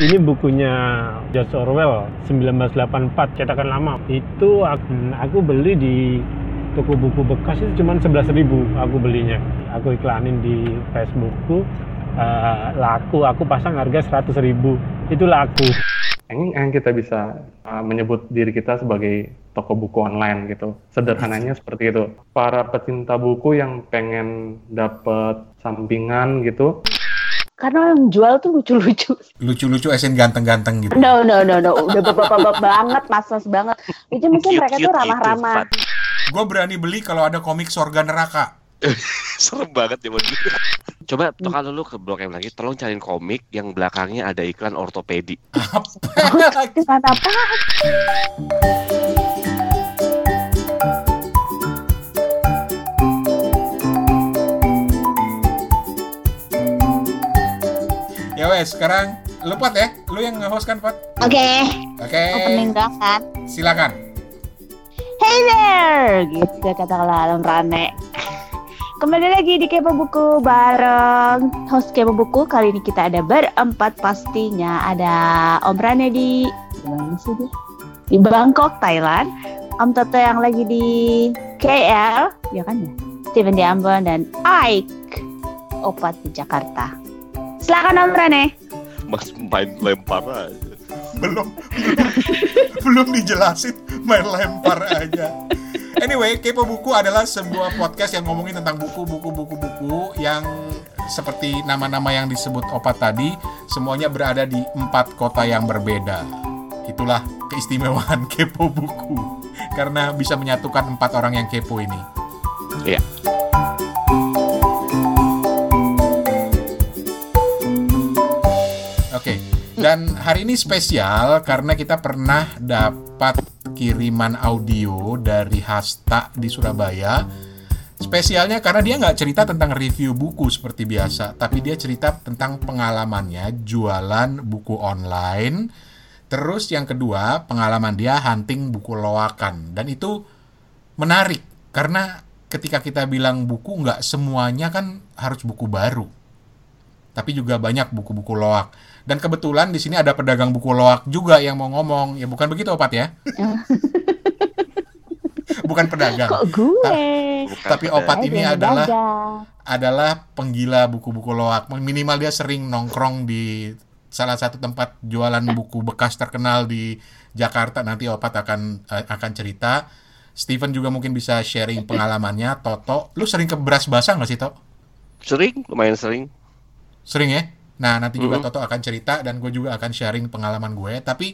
ini bukunya George Orwell 1984 cetakan lama. Itu aku, beli di toko buku bekas itu cuma 11.000 aku belinya. Aku iklanin di Facebookku uh, laku. Aku pasang harga 100.000 itu laku. Yang kita bisa uh, menyebut diri kita sebagai toko buku online gitu? Sederhananya seperti itu. Para pecinta buku yang pengen dapat sampingan gitu karena yang jual tuh lucu-lucu. Lucu-lucu esen ganteng-ganteng gitu. No, no, no, no. Udah bapak-bapak banget, mas-mas banget. Itu mungkin mereka tuh ramah-ramah. Gue berani beli kalau ada komik Sorga Neraka. Serem banget ya Coba toka dulu ke blog yang lagi, tolong cariin komik yang belakangnya ada iklan ortopedi. Apa? Apa? Wes, sekarang lu Pat ya? Lu yang nge-host kan Pat? Oke. Okay. Oke. Okay. Opening dong kan? Silakan. Hey there, gitu kata Alam Rane. Kembali lagi di Kepo Buku bareng host Kepo Buku. Kali ini kita ada berempat pastinya. Ada Om Rane di mana sih dia? Di Bangkok, Thailand. Om Toto yang lagi di KL, ya kan ya? Steven di Ambon dan Ike Opat di Jakarta. Silakan Om Rane. Mas main lempar aja. Belum, belum dijelasin main lempar aja. Anyway, Kepo Buku adalah sebuah podcast yang ngomongin tentang buku, buku, buku, buku yang seperti nama-nama yang disebut Opat tadi, semuanya berada di empat kota yang berbeda. Itulah keistimewaan Kepo Buku, karena bisa menyatukan empat orang yang kepo ini. Iya. Oke. Dan hari ini spesial karena kita pernah dapat kiriman audio dari Hasta di Surabaya. Spesialnya karena dia nggak cerita tentang review buku seperti biasa, tapi dia cerita tentang pengalamannya jualan buku online. Terus yang kedua, pengalaman dia hunting buku loakan. Dan itu menarik karena ketika kita bilang buku nggak semuanya kan harus buku baru. Tapi juga banyak buku-buku loak dan kebetulan di sini ada pedagang buku loak juga yang mau ngomong. Ya bukan begitu opat ya? bukan pedagang. Kok gue? Ta tapi opat ini adalah adalah penggila buku-buku loak. Minimal dia sering nongkrong di salah satu tempat jualan buku bekas terkenal di Jakarta. Nanti opat akan uh, akan cerita. Steven juga mungkin bisa sharing pengalamannya. Toto, lu sering ke beras basah nggak sih, Tok? Sering, lumayan sering. Sering ya? Nah, nanti juga mm -hmm. Toto akan cerita dan gue juga akan sharing pengalaman gue. Tapi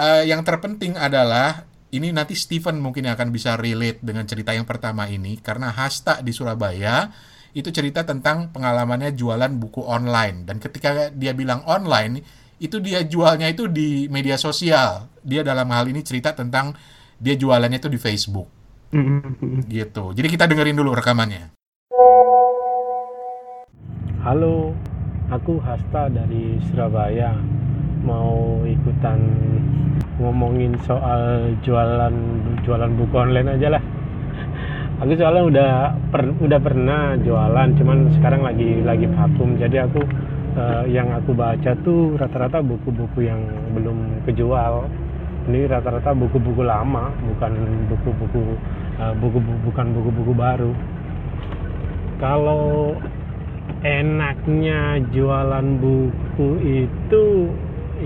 uh, yang terpenting adalah ini nanti Steven mungkin akan bisa relate dengan cerita yang pertama ini karena Hasta di Surabaya itu cerita tentang pengalamannya jualan buku online dan ketika dia bilang online itu dia jualnya itu di media sosial. Dia dalam hal ini cerita tentang dia jualannya itu di Facebook. gitu. Jadi kita dengerin dulu rekamannya. Halo, aku Hasta dari Surabaya. Mau ikutan ngomongin soal jualan jualan buku online aja lah. Aku soalnya udah per, udah pernah jualan cuman sekarang lagi lagi vakum. Jadi aku uh, yang aku baca tuh rata-rata buku-buku yang belum kejual. Ini rata-rata buku-buku lama bukan buku-buku uh, buku, buku bukan buku-buku baru. Kalau enaknya jualan buku itu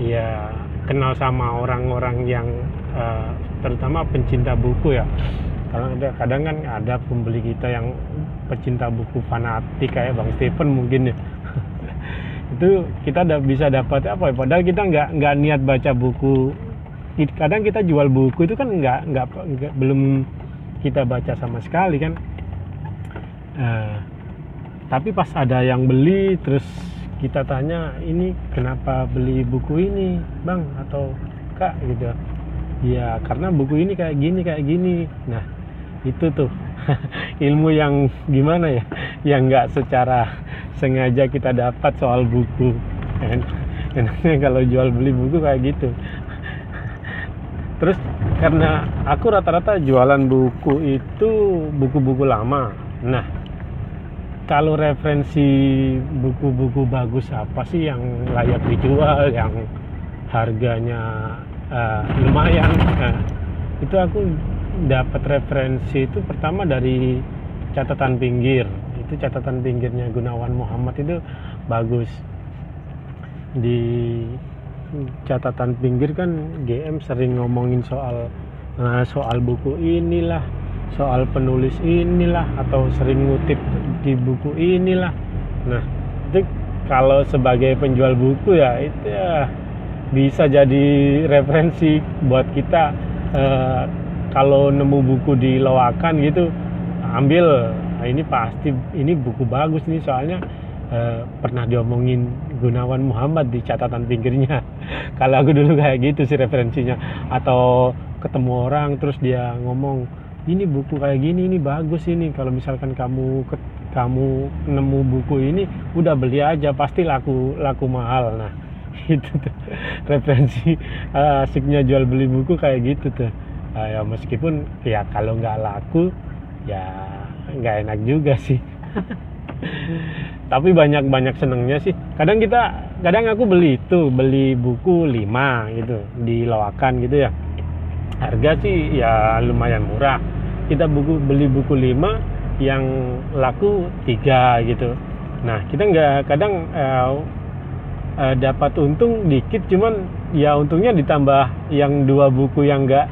ya kenal sama orang-orang yang uh, terutama pencinta buku ya. Karena ada kadang kan ada pembeli kita yang pecinta buku fanatik kayak bang Stephen mungkin ya. Itu kita udah bisa dapat apa ya? Padahal kita nggak nggak niat baca buku. Kadang kita jual buku itu kan nggak nggak belum kita baca sama sekali kan. Uh, tapi pas ada yang beli terus kita tanya ini kenapa beli buku ini bang? Atau kak gitu. Ya karena buku ini kayak gini kayak gini. Nah itu tuh ilmu yang gimana ya? Yang nggak secara sengaja kita dapat soal buku. Enaknya kalau jual beli buku kayak gitu. Terus karena aku rata-rata jualan buku itu buku-buku lama. Nah kalau referensi buku-buku bagus apa sih yang layak dijual, yang harganya eh, lumayan, Nah, itu aku dapat referensi itu pertama dari catatan pinggir. Itu catatan pinggirnya Gunawan Muhammad itu bagus. Di catatan pinggir kan GM sering ngomongin soal nah, soal buku inilah soal penulis inilah atau sering ngutip di buku inilah. Nah itu kalau sebagai penjual buku ya itu ya bisa jadi referensi buat kita eh, kalau nemu buku di loakan gitu ambil. Nah, ini pasti ini buku bagus nih soalnya eh, pernah diomongin Gunawan Muhammad di catatan pinggirnya. Kalau aku dulu kayak gitu sih referensinya. Atau ketemu orang terus dia ngomong ini buku kayak gini ini bagus ini. Kalau misalkan kamu ke, kamu nemu buku ini udah beli aja pasti laku laku mahal. Nah itu tuh referensi uh, asiknya jual beli buku kayak gitu tuh. Uh, ya meskipun ya kalau nggak laku ya nggak enak juga sih. Tapi banyak banyak senengnya sih. Kadang kita kadang aku beli itu beli buku 5 gitu di loakan gitu ya harga sih ya lumayan murah. Kita buku beli buku 5 yang laku tiga gitu. Nah kita nggak kadang eh, eh, dapat untung dikit cuman ya untungnya ditambah yang dua buku yang nggak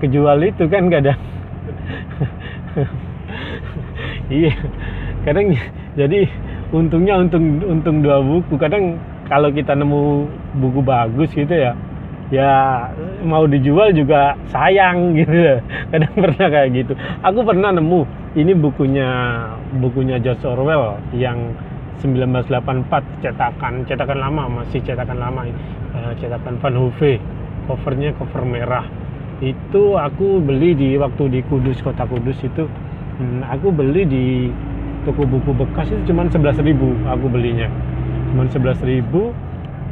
kejual itu kan kadang. Iya kadang jadi untungnya untung untung dua buku. Kadang kalau kita nemu buku bagus gitu ya ya mau dijual juga sayang gitu. Kadang pernah kayak gitu. Aku pernah nemu ini bukunya bukunya George Orwell yang 1984 cetakan cetakan lama masih cetakan lama uh, cetakan Van Hove covernya cover merah. Itu aku beli di waktu di Kudus kota Kudus itu. Hmm, aku beli di toko buku bekas itu cuma 11.000 aku belinya. Cuma 11.000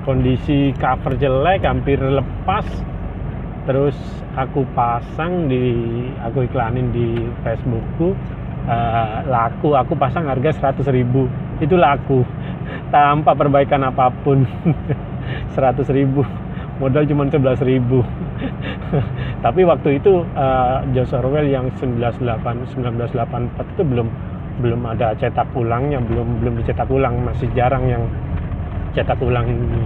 kondisi cover jelek hampir lepas. Terus aku pasang di aku iklanin di Facebookku uh, laku. Aku pasang harga 100.000 itu laku. Tanpa perbaikan apa pun. 100.000 modal cuma 11.000 tapi waktu itu uh, George Orwell yang 1984 itu belum belum ada cetak ulangnya belum belum dicetak ulang. Masih jarang yang cetak ulang ini.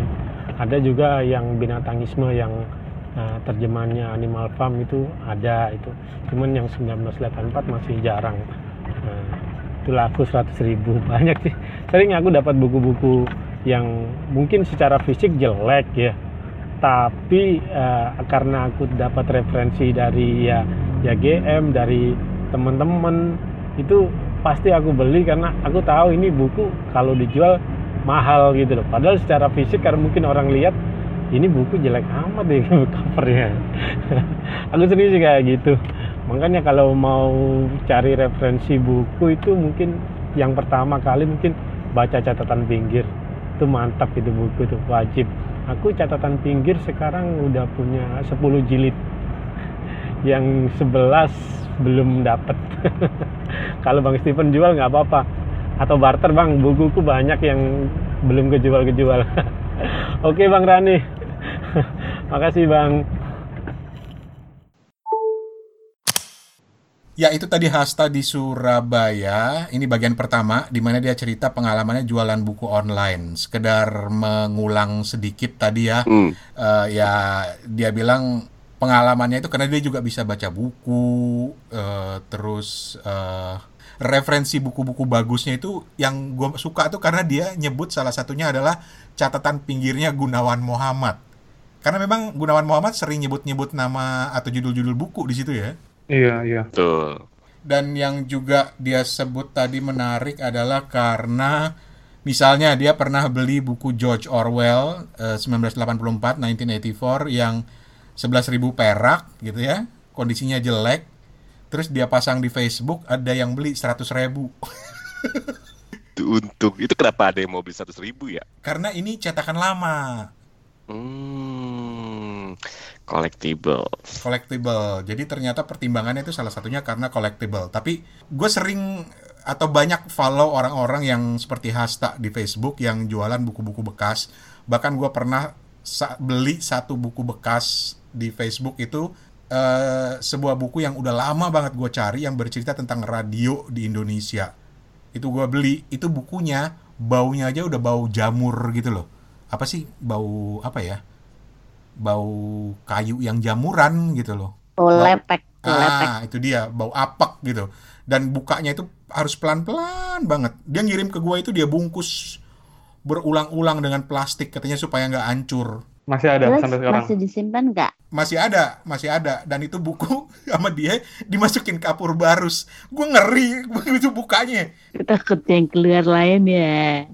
Ada juga yang binatangisme yang uh, terjemahannya Animal Farm itu ada itu. Cuman yang 1984 masih jarang. Nah, itu laku 100 ribu. Banyak sih. Sering aku dapat buku-buku yang mungkin secara fisik jelek ya. Tapi uh, karena aku dapat referensi dari ya ya GM dari teman-teman itu pasti aku beli karena aku tahu ini buku kalau dijual mahal gitu loh. Padahal secara fisik karena mungkin orang lihat ini buku jelek amat deh covernya. Aku sendiri sih kayak gitu. Makanya kalau mau cari referensi buku itu mungkin yang pertama kali mungkin baca catatan pinggir. Itu mantap itu buku itu wajib. Aku catatan pinggir sekarang udah punya 10 jilid. Yang 11 belum dapat kalau Bang Steven jual nggak apa-apa atau barter Bang bukuku banyak yang belum kejual-kejual oke Bang Rani makasih Bang Ya itu tadi Hasta di Surabaya. Ini bagian pertama di mana dia cerita pengalamannya jualan buku online. Sekedar mengulang sedikit tadi ya. Hmm. Uh, ya dia bilang pengalamannya itu karena dia juga bisa baca buku uh, terus uh, referensi buku-buku bagusnya itu yang gue suka tuh karena dia nyebut salah satunya adalah catatan pinggirnya Gunawan Muhammad karena memang Gunawan Muhammad sering nyebut-nyebut nama atau judul-judul buku di situ ya iya iya tuh dan yang juga dia sebut tadi menarik adalah karena misalnya dia pernah beli buku George Orwell uh, 1984 1984 yang 11.000 perak gitu ya kondisinya jelek terus dia pasang di Facebook ada yang beli 100 ribu itu untung itu kenapa ada yang mau beli 100 ribu ya karena ini cetakan lama hmm. collectible. collectible. Jadi ternyata pertimbangannya itu salah satunya karena collectible. Tapi gue sering atau banyak follow orang-orang yang seperti Hasta di Facebook yang jualan buku-buku bekas. Bahkan gue pernah sa- beli satu buku bekas di Facebook itu eh, sebuah buku yang udah lama banget gue cari yang bercerita tentang radio di Indonesia. Itu gue beli, itu bukunya baunya aja udah bau jamur gitu loh. Apa sih bau apa ya? Bau kayu yang jamuran gitu loh. Oh, lepek, lepek. Ah, itu dia, bau apek gitu. Dan bukanya itu harus pelan-pelan banget. Dia ngirim ke gua itu dia bungkus berulang-ulang dengan plastik katanya supaya nggak hancur. Masih ada Terus sampai sekarang. masih disimpan nggak? Masih ada, masih ada. Dan itu buku sama dia dimasukin kapur barus. Gue ngeri begitu bukanya. Takut yang keluar lain ya.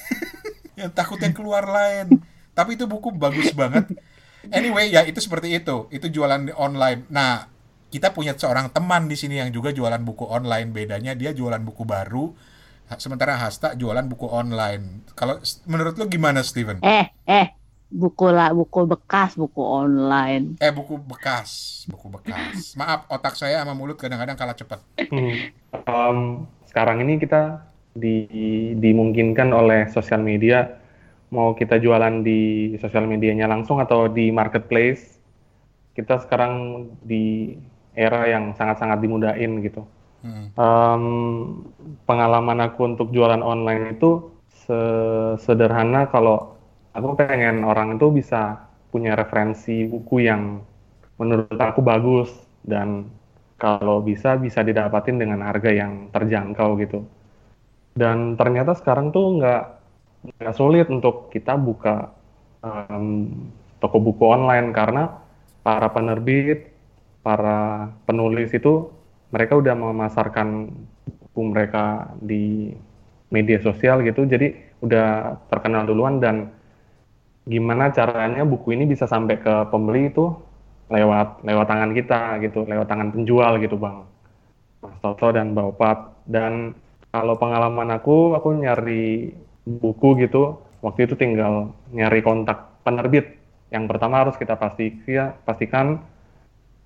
Yang takut yang keluar lain. Tapi itu buku bagus banget. Anyway, ya itu seperti itu. Itu jualan di online. Nah, kita punya seorang teman di sini yang juga jualan buku online. Bedanya dia jualan buku baru, sementara Hasta jualan buku online. Kalau menurut lu gimana, Steven? Eh, eh, buku lah, buku bekas, buku online. Eh, buku bekas, buku bekas. Maaf, otak saya sama mulut kadang-kadang kalah cepat. Hmm. Em, sekarang ini kita di, dimungkinkan oleh sosial media mau kita jualan di sosial medianya langsung atau di marketplace kita sekarang di era yang sangat-sangat dimudahin gitu Hmm. Em, pengalaman aku untuk jualan online itu se- sederhana kalau aku pengen orang itu bisa punya referensi buku yang menurut aku bagus dan kalau bisa bisa didapatin dengan harga yang terjangkau gitu. Dan ternyata sekarang tuh nggak nggak sulit untuk kita buka em, toko buku online karena para penerbit, para penulis itu mereka udah memasarkan buku mereka di media sosial gitu, jadi udah terkenal duluan dan gimana caranya buku ini bisa sampai ke pembeli itu lewat lewat tangan kita gitu, lewat tangan penjual gitu bang, Mas Toto dan Mbak Opat. Dan kalau pengalaman aku, aku nyari buku gitu, waktu itu tinggal nyari kontak penerbit. Yang pertama harus kita pasti, ya, pastikan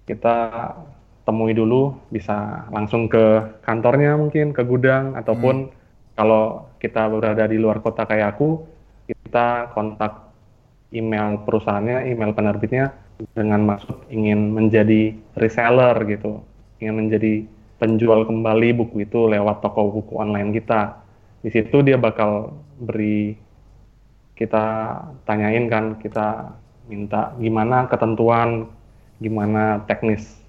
kita temui dulu, bisa langsung ke kantornya mungkin, ke gudang, ataupun kalau kita berada di luar kota kayak aku, kita kontak email perusahaannya, email penerbitnya dengan maksud ingin menjadi reseller gitu, ingin menjadi penjual kembali buku itu lewat toko buku online kita. Di situ dia bakal beri kita tanyain kan, kita minta gimana ketentuan, gimana teknis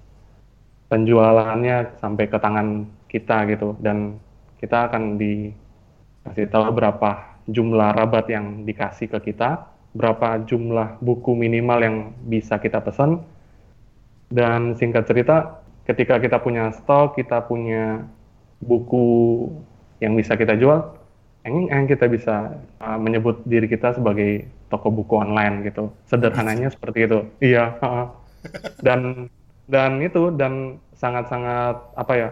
penjualannya sampai ke tangan kita gitu. Dan kita akan dikasih tahu berapa jumlah rabat yang dikasih ke kita, berapa jumlah buku minimal yang bisa kita pesan dan singkat cerita ketika kita punya stok, kita punya buku yang bisa kita jual, yang, kita bisa uh, menyebut diri kita sebagai toko buku online gitu. Sederhananya seperti itu. Iya. dan dan itu dan sangat-sangat apa ya?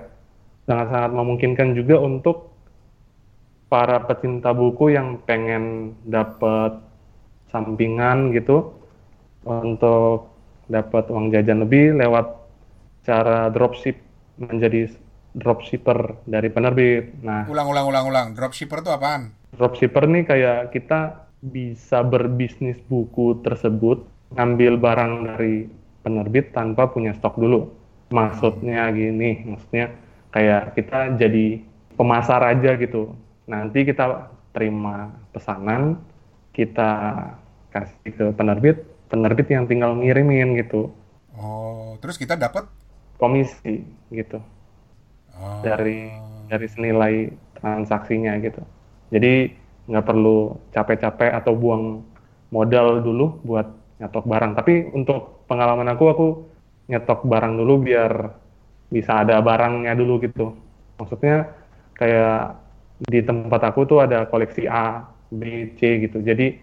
Sangat-sangat memungkinkan juga untuk para pecinta buku yang pengen dapat sampingan gitu untuk dapat uang jajan lebih lewat cara dropship menjadi dropshipper dari penerbit. Nah, Ulang, ulang, ulang, ulang. Dropshipper itu apaan? dropshipper nih kayak kita bisa berbisnis buku tersebut, ngambil barang dari penerbit tanpa punya stok dulu. Maksudnya gini, maksudnya kayak kita jadi pemasar aja gitu. Nanti kita terima pesanan, kita kasih ke penerbit, penerbit yang tinggal ngirimin gitu, Oh, terus kita dapat komisi gitu. oh, dari dari senilai transaksinya gitu. Jadi nggak perlu capek-capek atau buang modal dulu buat nyetok barang. Tapi untuk pengalaman aku, aku nyetok barang dulu biar bisa ada barangnya dulu gitu. Maksudnya kayak di tempat aku tuh ada koleksi A, B, C gitu. Jadi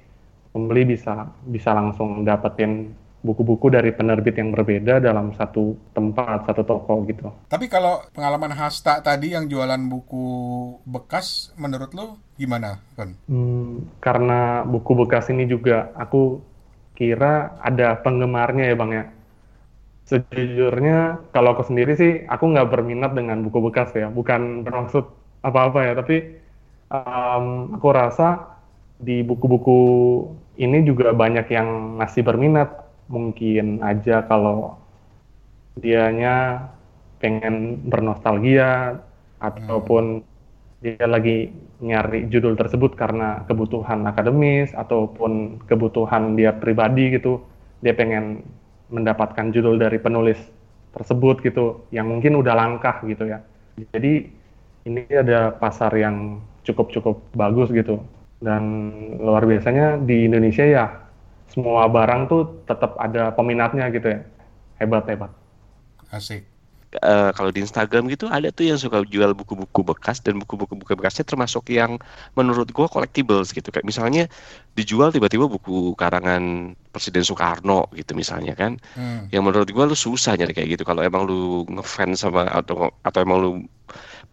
pembeli bisa bisa langsung dapetin buku-buku dari penerbit yang berbeda dalam satu tempat, satu toko gitu. Tapi kalau pengalaman Hasta tadi yang jualan buku bekas, menurut lo gimana, Fen? Hmm, karena buku bekas ini juga aku kira ada penggemarnya ya bang ya. Sejujurnya kalau aku sendiri sih aku nggak berminat dengan buku bekas ya, bukan bermaksud apa-apa ya, tapi um, aku rasa di buku-buku ini juga banyak yang masih berminat. Mungkin aja kalau dianya pengen bernostalgia ataupun dia lagi nyari judul tersebut karena kebutuhan akademis ataupun kebutuhan dia pribadi gitu dia pengen mendapatkan judul dari penulis tersebut gitu yang mungkin udah langkah gitu ya jadi ini ada pasar yang cukup cukup bagus gitu dan luar biasanya di Indonesia ya semua barang tuh tetap ada peminatnya gitu ya. Hebat hebat. Asik. Eh, kalau di Instagram gitu ada tuh yang suka jual buku-buku bekas dan buku-buku buku bekasnya termasuk yang menurut gua collectibles gitu. Kayak misalnya dijual tiba-tiba buku karangan Presiden Soekarno gitu misalnya kan. Hmm. yang menurut gua lu susah nyari kayak gitu. Kalau emang lu ngefans sama atau atau emang lu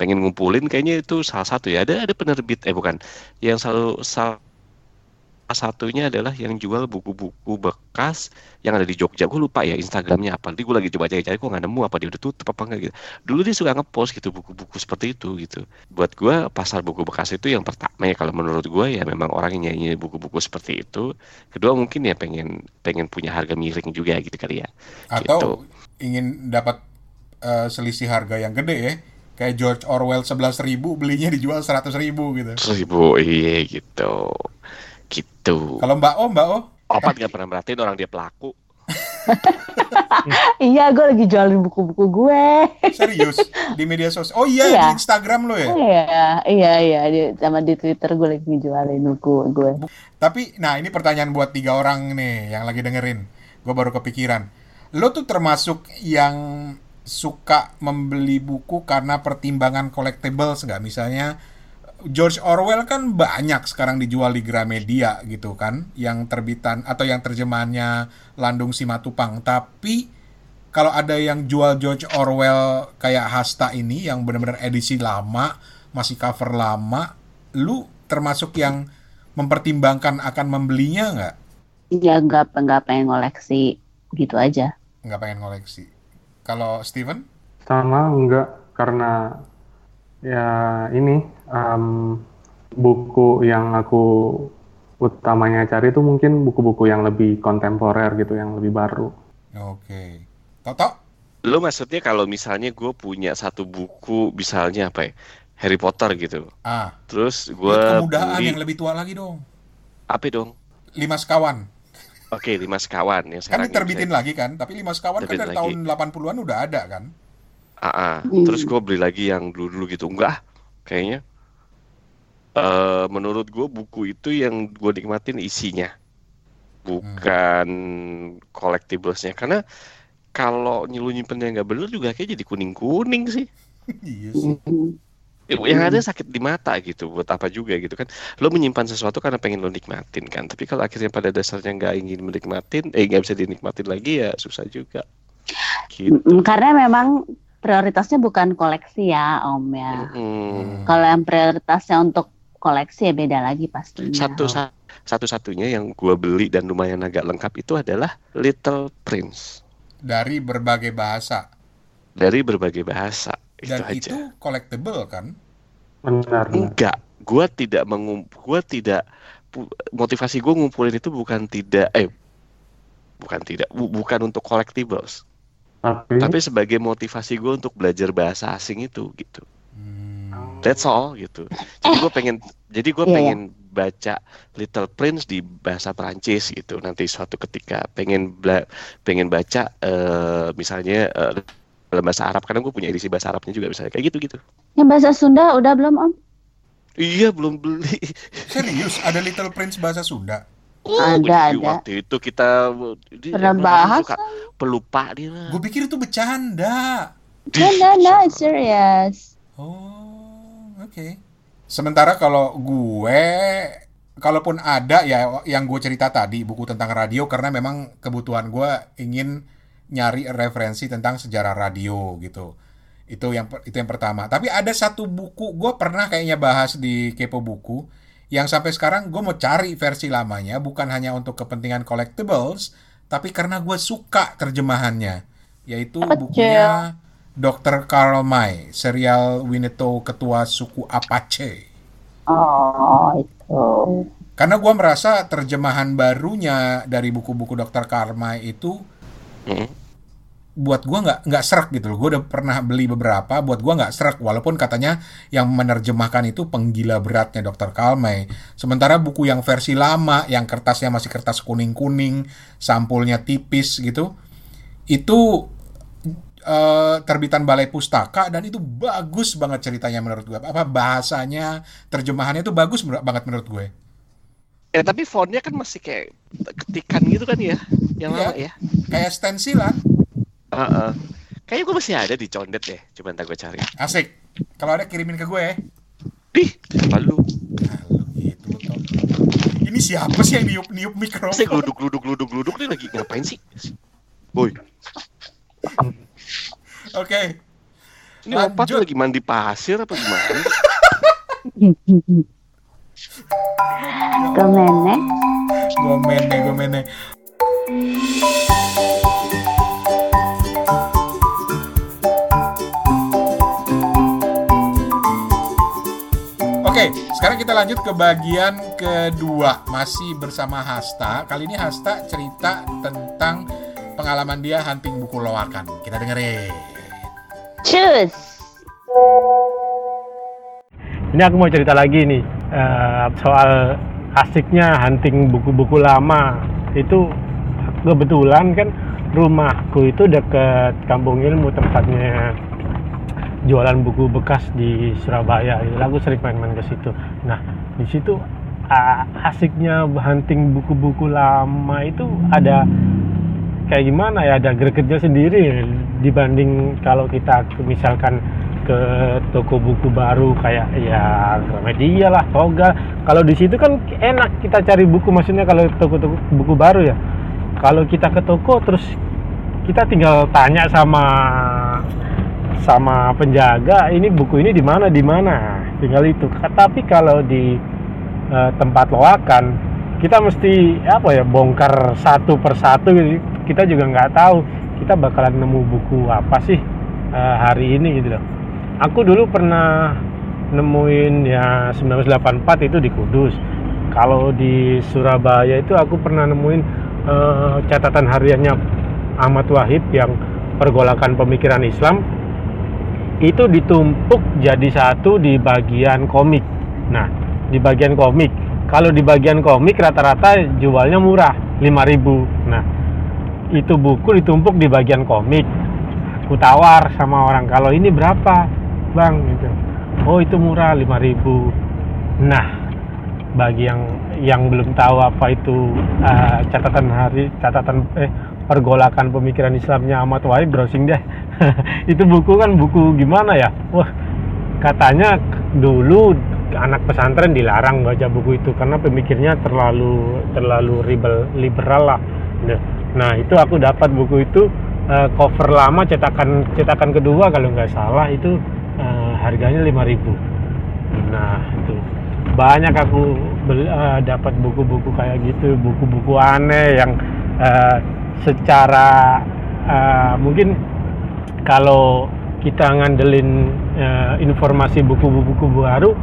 pengen ngumpulin kayaknya itu salah satu ya. Ada ada penerbit eh bukan. Yang selalu salah satunya adalah yang jual buku-buku bekas yang ada di Jogja. Gue lupa ya Instagramnya apa. Nanti gue lagi coba cari-cari kok nggak nemu apa dia udah tutup apa enggak gitu. Dulu dia suka ngepost gitu buku-buku seperti itu gitu. Buat gue pasar buku bekas itu yang pertama ya. Kalau menurut gue ya memang orang yang nyanyi buku-buku seperti itu. Kedua mungkin ya pengen pengen punya harga miring juga gitu kali ya. Atau Gitu. ingin dapat eh, selisih harga yang gede ya. Kayak George Orwell 11.000 belinya dijual 100.000 gitu. seribu iya gitu gitu Kalau Mbak O, Mbak O, opat nggak pernah merhatiin orang dia pelaku Iya, gue lagi jualin buku-buku gue. serius di media sosial. Oh iya, Iya. di Instagram lo ya. Iya, iya, iya. Di- Sama di Twitter gue lagi ngejualin buku gue. Tapi, nah ini pertanyaan buat tiga orang nih yang lagi dengerin. Gue baru kepikiran. Lo tuh termasuk yang suka membeli buku karena pertimbangan collectibles nggak? Misalnya George Orwell kan banyak sekarang dijual di Gramedia gitu kan, yang terbitan atau yang terjemahannya Landung Simatupang. Tapi kalau ada yang jual George Orwell kayak Hasta ini yang benar-benar edisi lama, masih cover lama, lu termasuk yang mempertimbangkan akan membelinya nggak? Iya, nggak nggak pengen koleksi gitu aja. Nggak pengen koleksi. Kalau Steven? Sama enggak karena ya ini em, buku yang aku utamanya cari itu mungkin buku-buku yang lebih kontemporer gitu, yang lebih baru. Oke. Toto? Lo maksudnya kalau misalnya gue punya satu buku misalnya apa ya Harry Potter gitu Ah, terus gue kemudahan beli yang lebih tua lagi dong. apa dong Lima sekawan. Oke lima sekawan yang Kan sekarang diterbitin lagi kan, tapi lima sekawan kan Terbit dari lagi. tahun 80-an udah ada kan? Ah, ah. Hmm. terus gue beli lagi yang dulu dulu gitu enggak kayaknya eh menurut gue buku itu yang gue nikmatin isinya bukan collectiblesnya karena kalau nyilu nyimpennya nggak bener juga kayak jadi kuning kuning sih iya sih. Hmm. yang ada sakit di mata gitu buat apa juga gitu kan lo menyimpan sesuatu karena pengen lo nikmatin kan tapi kalau akhirnya pada dasarnya nggak ingin menikmatin eh nggak bisa dinikmatin lagi ya susah juga gitu Karena memang prioritasnya bukan koleksi ya, Om ya. Hmm. Kalau yang prioritasnya untuk koleksi ya beda lagi pastinya. satu sa- satu-satunya yang gua beli dan lumayan agak lengkap itu adalah Little Prince Dari berbagai bahasa. dari berbagai bahasa itu Dan aja itu collectible kan? Benar, benar. enggak gua tidak mengum gua tidak motivasi gua ngumpulin itu bukan tidak eh bukan tidak bu- bukan untuk collectibles Tapi, tapi sebagai motivasi gue untuk belajar bahasa asing itu gitu Hmm. that's all gitu jadi gue pengen jadi gue Iya, iya. pengen baca Little Prince di bahasa Perancis gitu nanti suatu ketika pengen bela- pengen baca eh, misalnya eh, dalam bahasa Arab karena gue punya edisi bahasa Arabnya juga misalnya kayak gitu gitu Yang bahasa Sunda udah belum, Om? iya belum beli Serius, ada Little Prince bahasa Sunda? Ada, ada. waktu itu kita Pernah bahas? pelupa dia lah. Gue pikir itu bercanda. No, no, no, it's serious. Oh, oke. Sementara kalau gue, kalaupun ada ya yang gue cerita tadi buku tentang radio karena memang kebutuhan gue ingin nyari referensi tentang sejarah radio gitu. Itu yang itu yang pertama. Tapi ada satu buku gue pernah kayaknya bahas di Kepo Buku yang sampai sekarang gue mau cari versi lamanya bukan hanya untuk kepentingan collectibles, tapi karena gue suka terjemahannya, yaitu Apa, bukunya Dr. Karl May, serial Winnetou ketua suku Apache. Oh, itu. Karena gue merasa terjemahan barunya dari buku-buku Dr. Karl May itu Hmm. buat gua nggak nggak serak gitu loh. Gue udah pernah beli beberapa, buat gua nggak serak. Walaupun katanya yang menerjemahkan itu penggila beratnya Dr. Kalmay. Sementara buku yang versi lama, yang kertasnya masih kertas kuning-kuning, sampulnya tipis gitu, itu eh, terbitan Balai Pustaka dan itu bagus banget ceritanya menurut gue. Apa bahasanya, terjemahannya itu bagus banget menurut gue. Ya tapi fontnya kan masih kayak ketikan gitu kan ya, yang Iya. lama ya. Kayak stensilan, Heeh. Kayaknya gue masih ada di condet deh, coba ntar gue cari. asik. Kalau ada kirimin ke gue ya. Dih, kenapa lu? Nah, lu gitu. Ini siapa sih yang niup-niup Saya mikrofon? geluduk geluduk geluduk geluduk nih lagi ngapain sih? Boy, Oke. ini opat Lanjut. tuh lagi mandi pasir apa gimana? Ke mana? Gomene, gomene. Oke, sekarang kita lanjut ke bagian kedua. Masih bersama Hasta. Kali ini Hasta cerita tentang pengalaman dia hunting buku loakan. Kita dengerin. Cus. Ini aku mau cerita lagi nih eh, soal asiknya hunting buku-buku lama. Itu kebetulan kan rumahku itu deket kampung ilmu tempatnya jualan buku bekas di Surabaya. Jadi aku sering main-main ke situ. Nah, di situ asiknya hunting buku-buku lama itu ada kayak gimana ya ada gregetnya sendiri dibanding kalau kita misalkan ke toko buku baru kayak ya Gramedia lah, Toga. Kalau di situ kan enak kita cari buku maksudnya kalau toko-toko buku baru ya. Kalau kita ke toko terus kita tinggal tanya sama sama penjaga ini buku ini di mana di mana? Tinggal itu. Tapi kalau di eh, tempat loakan kita mesti apa ya bongkar satu persatu. Kita juga nggak tahu kita bakalan nemu buku apa sih eh, hari ini gitu loh. Aku dulu pernah nemuin ya 1984 itu di Kudus. Kalau di Surabaya itu aku pernah nemuin eh, catatan hariannya Ahmad Wahid yang pergolakan pemikiran Islam itu ditumpuk jadi satu di bagian komik. Nah, di bagian komik. Kalau di bagian komik rata-rata jualnya murah, 5000. Nah, itu buku ditumpuk di bagian komik. Aku tawar sama orang, kalau ini berapa, Bang? Gitu. Oh, itu murah, 5000. Nah, bagi yang yang belum tahu apa itu eh, catatan hari catatan eh pergolakan pemikiran Islamnya Ahmad Wahid browsing deh. Itu buku kan buku gimana ya? Wah katanya dulu anak pesantren dilarang baca buku itu karena pemikirnya terlalu terlalu ribel, liberal lah. Nah, itu aku dapat buku itu eh, cover lama cetakan cetakan kedua kalau nggak salah itu eh, harganya 5000 nah itu banyak aku eh, dapat buku-buku kayak gitu buku-buku aneh yang eh, secara eh, mungkin kalau kita ngandelin eh, informasi buku-buku baru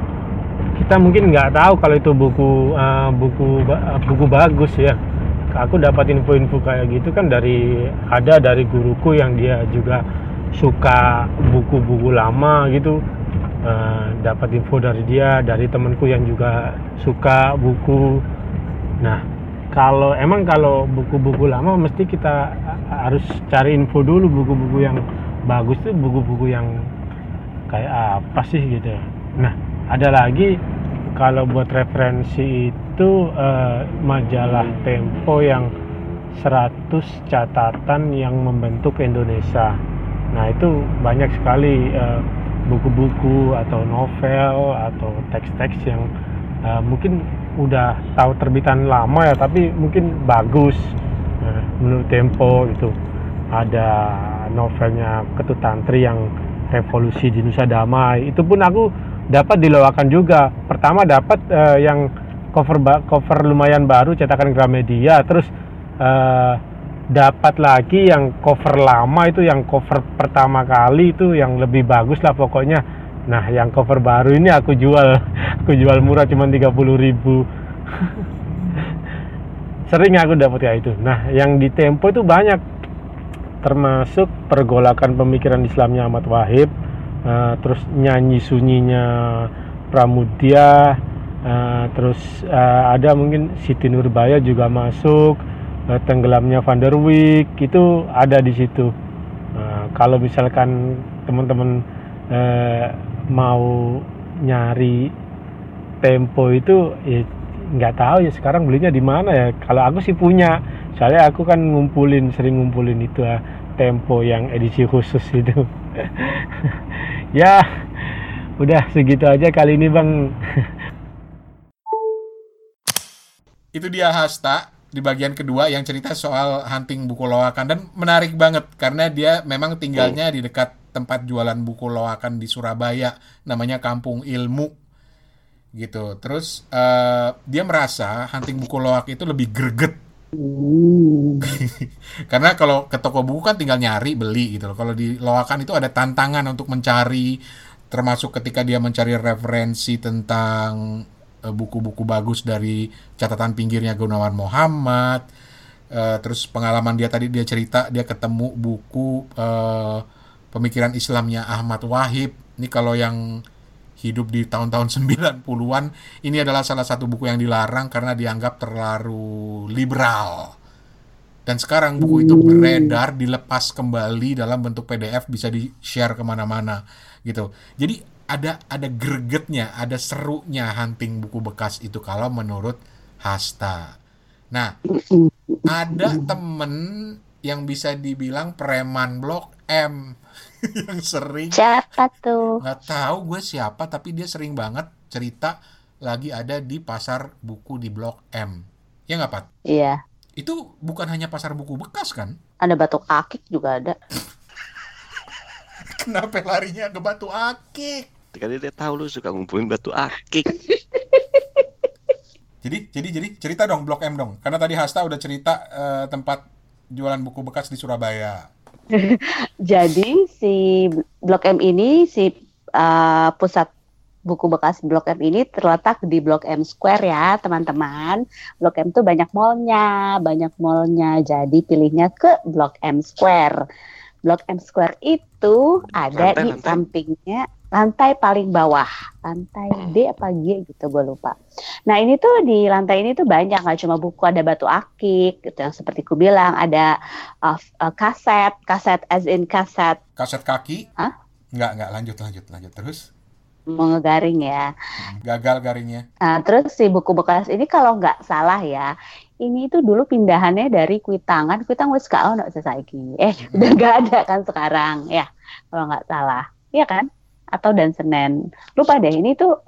kita mungkin nggak tahu kalau itu buku eh, buku ba- buku bagus ya. Aku dapat info-info kayak gitu kan dari ada dari guruku yang dia juga suka buku-buku lama gitu Eh, dapat info dari dia dari temanku yang juga suka buku nah kalau emang kalau buku-buku lama mesti kita harus cari info dulu buku-buku yang bagus tuh buku-buku yang kayak apa sih gitu. Nah, ada lagi kalau buat referensi itu eh, majalah Tempo yang 100 catatan yang membentuk Indonesia. Nah, itu banyak sekali eh, buku-buku atau novel atau teks-teks yang eh, mungkin udah tahu terbitan lama ya, tapi mungkin bagus. Nah, menurut Tempo itu ada novelnya Ketut Tantri yang Revolusi di Nusa Damai. Itu pun aku dapat diloakan juga. Pertama dapat eh, yang cover cover lumayan baru cetakan Gramedia, terus eh, dapat lagi yang cover lama itu yang cover pertama kali itu yang lebih bagus lah pokoknya. Nah, yang cover baru ini aku jual, aku jual murah cuma 30.000 ribu. Sering aku dapat ya itu. Nah, yang di Tempo itu banyak termasuk pergolakan pemikiran Islamnya Ahmad Wahib, eh, terus nyanyi sunyinya Pramudia, eh, terus eh, ada mungkin Siti Nurbaya juga masuk, eh, tenggelamnya Van der Wijk itu ada di situ. Nah, kalau misalkan teman-teman eh, mau nyari Tempo itu ya nggak tahu ya sekarang belinya di mana ya. Kalau aku sih punya, soalnya aku kan ngumpulin sering ngumpulin itu ya Tempo yang edisi khusus itu. ya, udah segitu aja kali ini bang. Itu dia Hasta di bagian kedua yang cerita soal hunting buku loakan dan menarik banget karena dia memang tinggalnya di dekat tempat jualan buku loakan di Surabaya namanya Kampung Ilmu gitu. Terus eh, dia merasa hunting buku loak itu lebih greget karena kalau ke toko buku kan tinggal nyari beli gitu loh. Kalau di loakan itu ada tantangan untuk mencari termasuk ketika dia mencari referensi tentang buku-buku bagus dari catatan pinggirnya Gunawan Muhammad. Eh, terus pengalaman dia tadi dia cerita dia ketemu buku eh, pemikiran Islamnya Ahmad Wahib. Ini kalau yang hidup di tahun-tahun 90-an, ini adalah salah satu buku yang dilarang karena dianggap terlalu liberal. Dan sekarang buku itu beredar, dilepas kembali dalam bentuk PDF, bisa di-share ke mana-mana gitu. Jadi ada ada gregetnya, ada serunya hunting buku bekas itu kalau menurut Hasta. Nah, ada temen yang bisa dibilang preman blok M yang sering Siapa tuh? nggak tahu gue siapa tapi dia sering banget cerita lagi ada di pasar buku di blok M ya nggak Pat? Iya. itu bukan hanya pasar buku bekas kan Ada batuk akik juga ada. kenapa larinya ke batu akik Karena dia tahu lu suka ngumpulin batu akik. jadi jadi jadi cerita dong blok M dong karena tadi Hasta udah cerita eh, tempat jualan buku bekas di Surabaya Jadi si Blok M ini si uh, pusat buku bekas Blok M ini terletak di Blok M Square ya teman-teman. Blok M tuh banyak mallnya, banyak mallnya. Jadi pilihnya ke Blok M Square. Blok M Square itu ada Lantai, di lantai. sampingnya lantai paling bawah, lantai D apa G gitu gue lupa. Nah ini tuh di lantai ini tuh banyak nggak cuma buku ada batu akik gitu yang seperti ku bilang ada uh, uh, kaset, kaset as in kaset kaset kaki Hah? nggak nggak lanjut lanjut lanjut terus mau ngegaring ya. gagal garingnya Nah, terus si buku bekas ini kalau nggak salah ya, ini tuh dulu pindahannya dari Kuitangan, Kuitang wis gak ono saiki. Eh, udah nggak ada kan sekarang ya, kalau nggak salah. Iya kan? Atau dan Senen. Lupa deh, ini tuh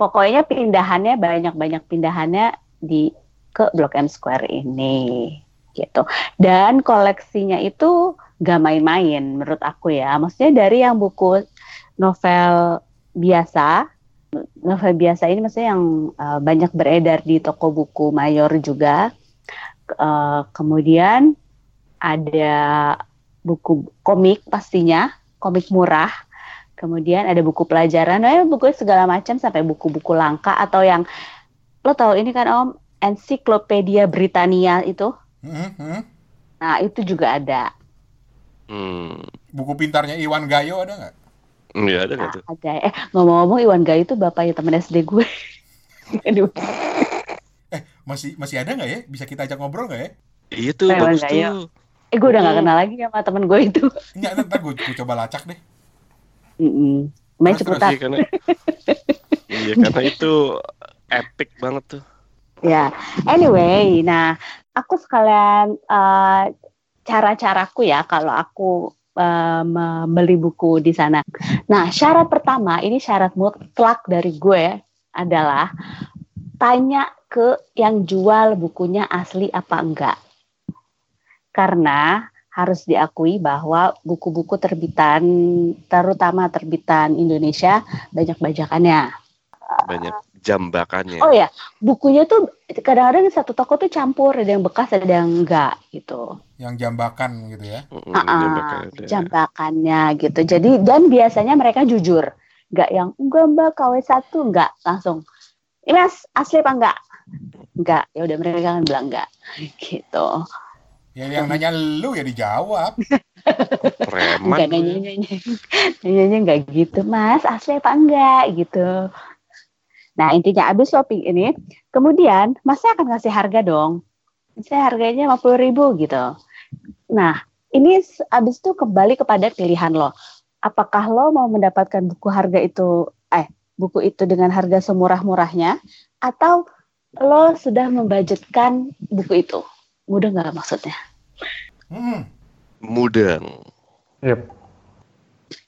pokoknya pindahannya banyak-banyak pindahannya di ke Blok M Square ini gitu. Dan koleksinya itu gak main-main menurut aku ya. Maksudnya dari yang buku novel biasa novel biasa ini maksudnya yang uh, banyak beredar di toko buku mayor juga. Uh, kemudian ada buku komik pastinya, komik murah. Kemudian ada buku pelajaran, eh, buku segala macam sampai buku-buku langka atau yang lo tahu ini kan Om, ensiklopedia Britania itu. Hmm, hmm. Nah, itu juga ada. Hmm. buku pintarnya Iwan Gayo ada nggak Iya ada nggak Nah, tuh? ada. Eh, ngomong-ngomong Iwan Gayo itu bapaknya temen SD gue. Aduh. masih masih ada nggak ya bisa kita ajak ngobrol nggak ya Iya tuh bagus Gayo. tuh. Eh, gue udah gak Hmm. kenal lagi sama temen gue itu. Enggak, ntar gue, coba lacak deh. Mm-mm. Main Terus, cepetan. Iya karena Iya karena itu epic banget tuh. Ya, anyway, nah aku sekalian eh, cara-caraku ya kalau aku eh, membeli buku di sana. Nah, syarat pertama ini syarat mutlak dari gue adalah tanya ke yang jual bukunya asli apa enggak. Karena harus diakui bahwa buku-buku terbitan, terutama terbitan Indonesia, banyak bajakannya. Banyak jambakannya. Oh ya, bukunya tuh kadang-kadang satu toko tuh campur, ada yang bekas, ada yang enggak gitu. Yang jambakan gitu ya. Ah, jambakannya. jambakannya gitu. Jadi dan biasanya mereka jujur, enggak yang enggak mbak KW satu enggak langsung. Ini mas asli apa enggak? Enggak. Ya udah mereka kan bilang enggak gitu. Ya yang nanya lu ya dijawab. Preman. Enggak nanya nanya nanya enggak gitu mas asli apa enggak gitu. Nah intinya abis shopping ini, kemudian masnya akan ngasih harga dong. Misalnya harganya 50.000 ribu gitu. Nah ini abis itu kembali kepada pilihan lo. Apakah lo mau mendapatkan buku harga itu, eh buku itu dengan harga semurah-murahnya, atau lo sudah membudgetkan buku itu? Mudah nggak maksudnya? Hmm. Mudeng. Yep.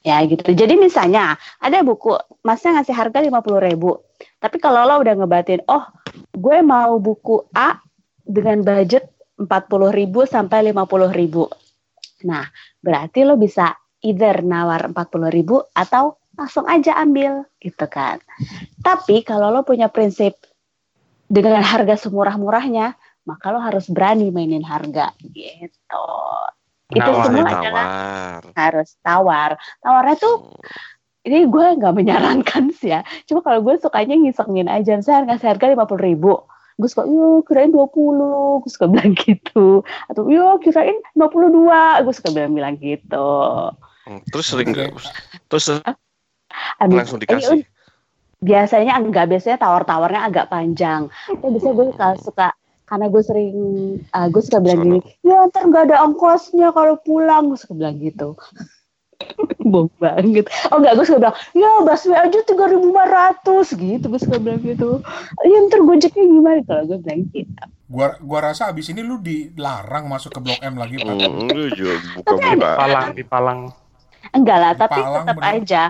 Ya gitu. Jadi misalnya ada buku, masnya ngasih harga 50.000 ribu. Tapi kalau lo udah ngebatin, oh gue mau buku A dengan budget 40.000 ribu sampai 50.000 ribu. Nah berarti lo bisa either nawar 40.000 ribu atau langsung aja ambil gitu kan. Tapi kalau lo punya prinsip dengan harga semurah-murahnya, maka lo harus berani mainin harga gitu. Itu Nawar, semua Tawar. adalah harus tawar. Tawarnya tuh ini gue nggak menyarankan sih ya. Cuma kalau gue sukanya ngisengin aja. Saya ngasih harga lima puluh ribu. Gue suka, yo kirain 20. Gue suka bilang gitu. Atau, yo kirain 52. Gue suka bilang-bilang gitu. Hmm, Terus sering Oke. terus Abis- langsung dikasih. biasanya enggak biasanya tawar-tawarnya agak panjang tapi biasanya gue suka, suka karena gue sering uh, gue suka bilang gini ya ntar nggak ada ongkosnya kalau pulang. Gue suka bilang gitu. Bohong banget. Oh enggak gue suka bilang ya busway aja tiga ribu lima ratus. Gitu gue suka bilang gitu. Ya ntar gojeknya gimana? Kalau gue bilang gitu. Gua gua rasa abis ini lu dilarang masuk ke Blok M lagi, Pak. Lu juga buka Tapi buka. Palang di Palang. enggak lah tapi Palang tetap bener. aja.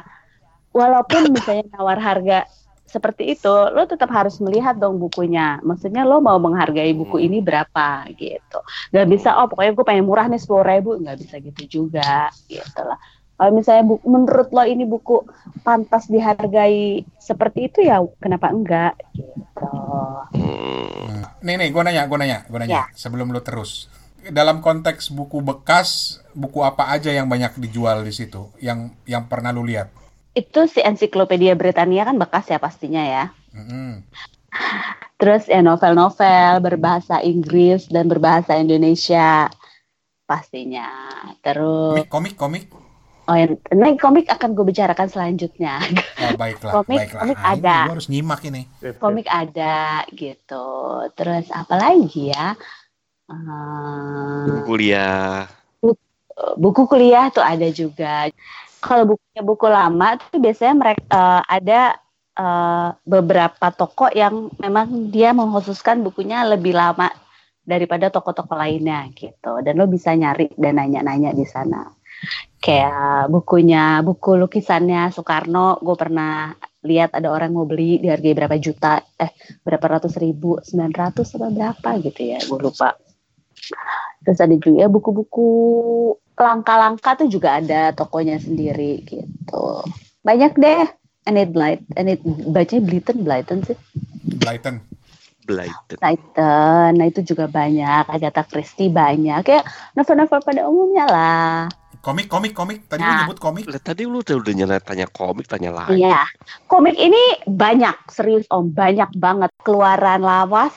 Walaupun misalnya nawar harga seperti itu lo tetap harus melihat dong bukunya maksudnya lo mau menghargai buku Hmm. ini berapa gitu nggak bisa oh pokoknya gue pengen murah nih sepuluh ribu nggak bisa gitu juga gitu lah kalau misalnya bu- menurut lo ini buku pantas dihargai seperti itu ya kenapa enggak gitu Hmm, Nih nih, gua nanya, gua nanya, gua nanya. Sebelum lu terus, dalam konteks buku bekas, buku apa aja yang banyak dijual di situ? Yang yang pernah lu lihat? Itu si ensiklopedia Britania kan bekas ya pastinya ya Mm-mm. Terus ya novel-novel berbahasa Inggris dan berbahasa Indonesia pastinya. Terus Komik, komik, komik. oh yang nah, komik akan gue bicarakan selanjutnya. Oh, baiklah, Komik- baiklah. komik Nah, ini ada. gua harus nyimak ini. komik ada gitu. Terus apa lagi ya? Eh, kuliah. buku kuliah tuh ada juga. Kalau bukunya buku lama tuh biasanya mereka ada eh, beberapa toko yang memang dia mengkhususkan bukunya lebih lama daripada toko-toko lainnya gitu. Dan lo bisa nyari dan nanya-nanya di sana. Kayak bukunya, buku lukisannya Soekarno, gue pernah lihat ada orang mau beli dihargai berapa juta, eh berapa ratus ribu, sembilan ratus atau berapa gitu ya, gue lupa. Terus ada juga buku-buku langka-langka tuh juga ada tokonya sendiri gitu. Banyak deh. Enid Blight, Enid bacanya Blyton, Blyton sih. Blyton. Blighted. Blyton, nah itu juga banyak. Agatha Christie banyak. Kayak novel-novel pada umumnya lah. Komik, komik, komik. Tadi lu Nah. nyebut komik. Lah, tadi lu udah udah nyala tanya komik, tanya lagi. Iya. Komik ini banyak, serius om, banyak banget. Keluaran lawas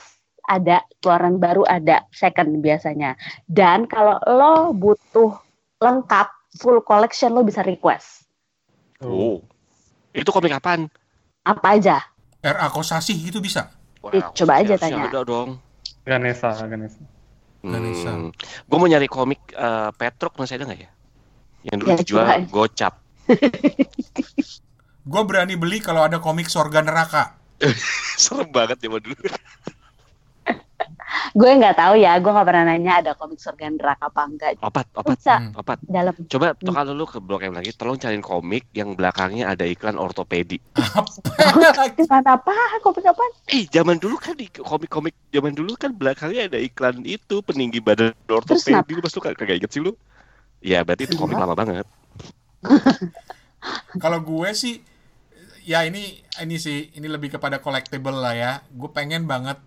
ada, keluaran baru ada, second biasanya. Dan kalau lo butuh lengkap, full collection lo bisa request. Oh. Itu komik apaan? Apa aja. R.A. Kosasi itu bisa. Ih, coba aja tanya. Ada dong. Ganesha, Ganesha. Ganesha. Hmm. Gue mau nyari komik eh, Petruk masih ada nggak ya? Yang dulu Ya, dijual gocap. Gue berani beli kalau ada komik Sorga Neraka. Serem banget zaman dulu. Gue nggak tahu ya, gue nggak pernah nanya ada komik surga neraka apa enggak. Opat, opat, Bisa Hmm. opat. dalam Coba Hmm. kalau lu ke Blok M lagi, tolong cariin komik yang belakangnya ada iklan ortopedi. Apa? iklan apa? Komik apa? Eh, zaman dulu kan di komik-komik zaman dulu kan belakangnya ada iklan itu peninggi badan Terus ortopedi. Lu pasti kagak inget sih lu? Ya, berarti itu komik lama banget. Kalau gue sih ya ini ini sih ini lebih kepada collectible lah ya. Gue pengen banget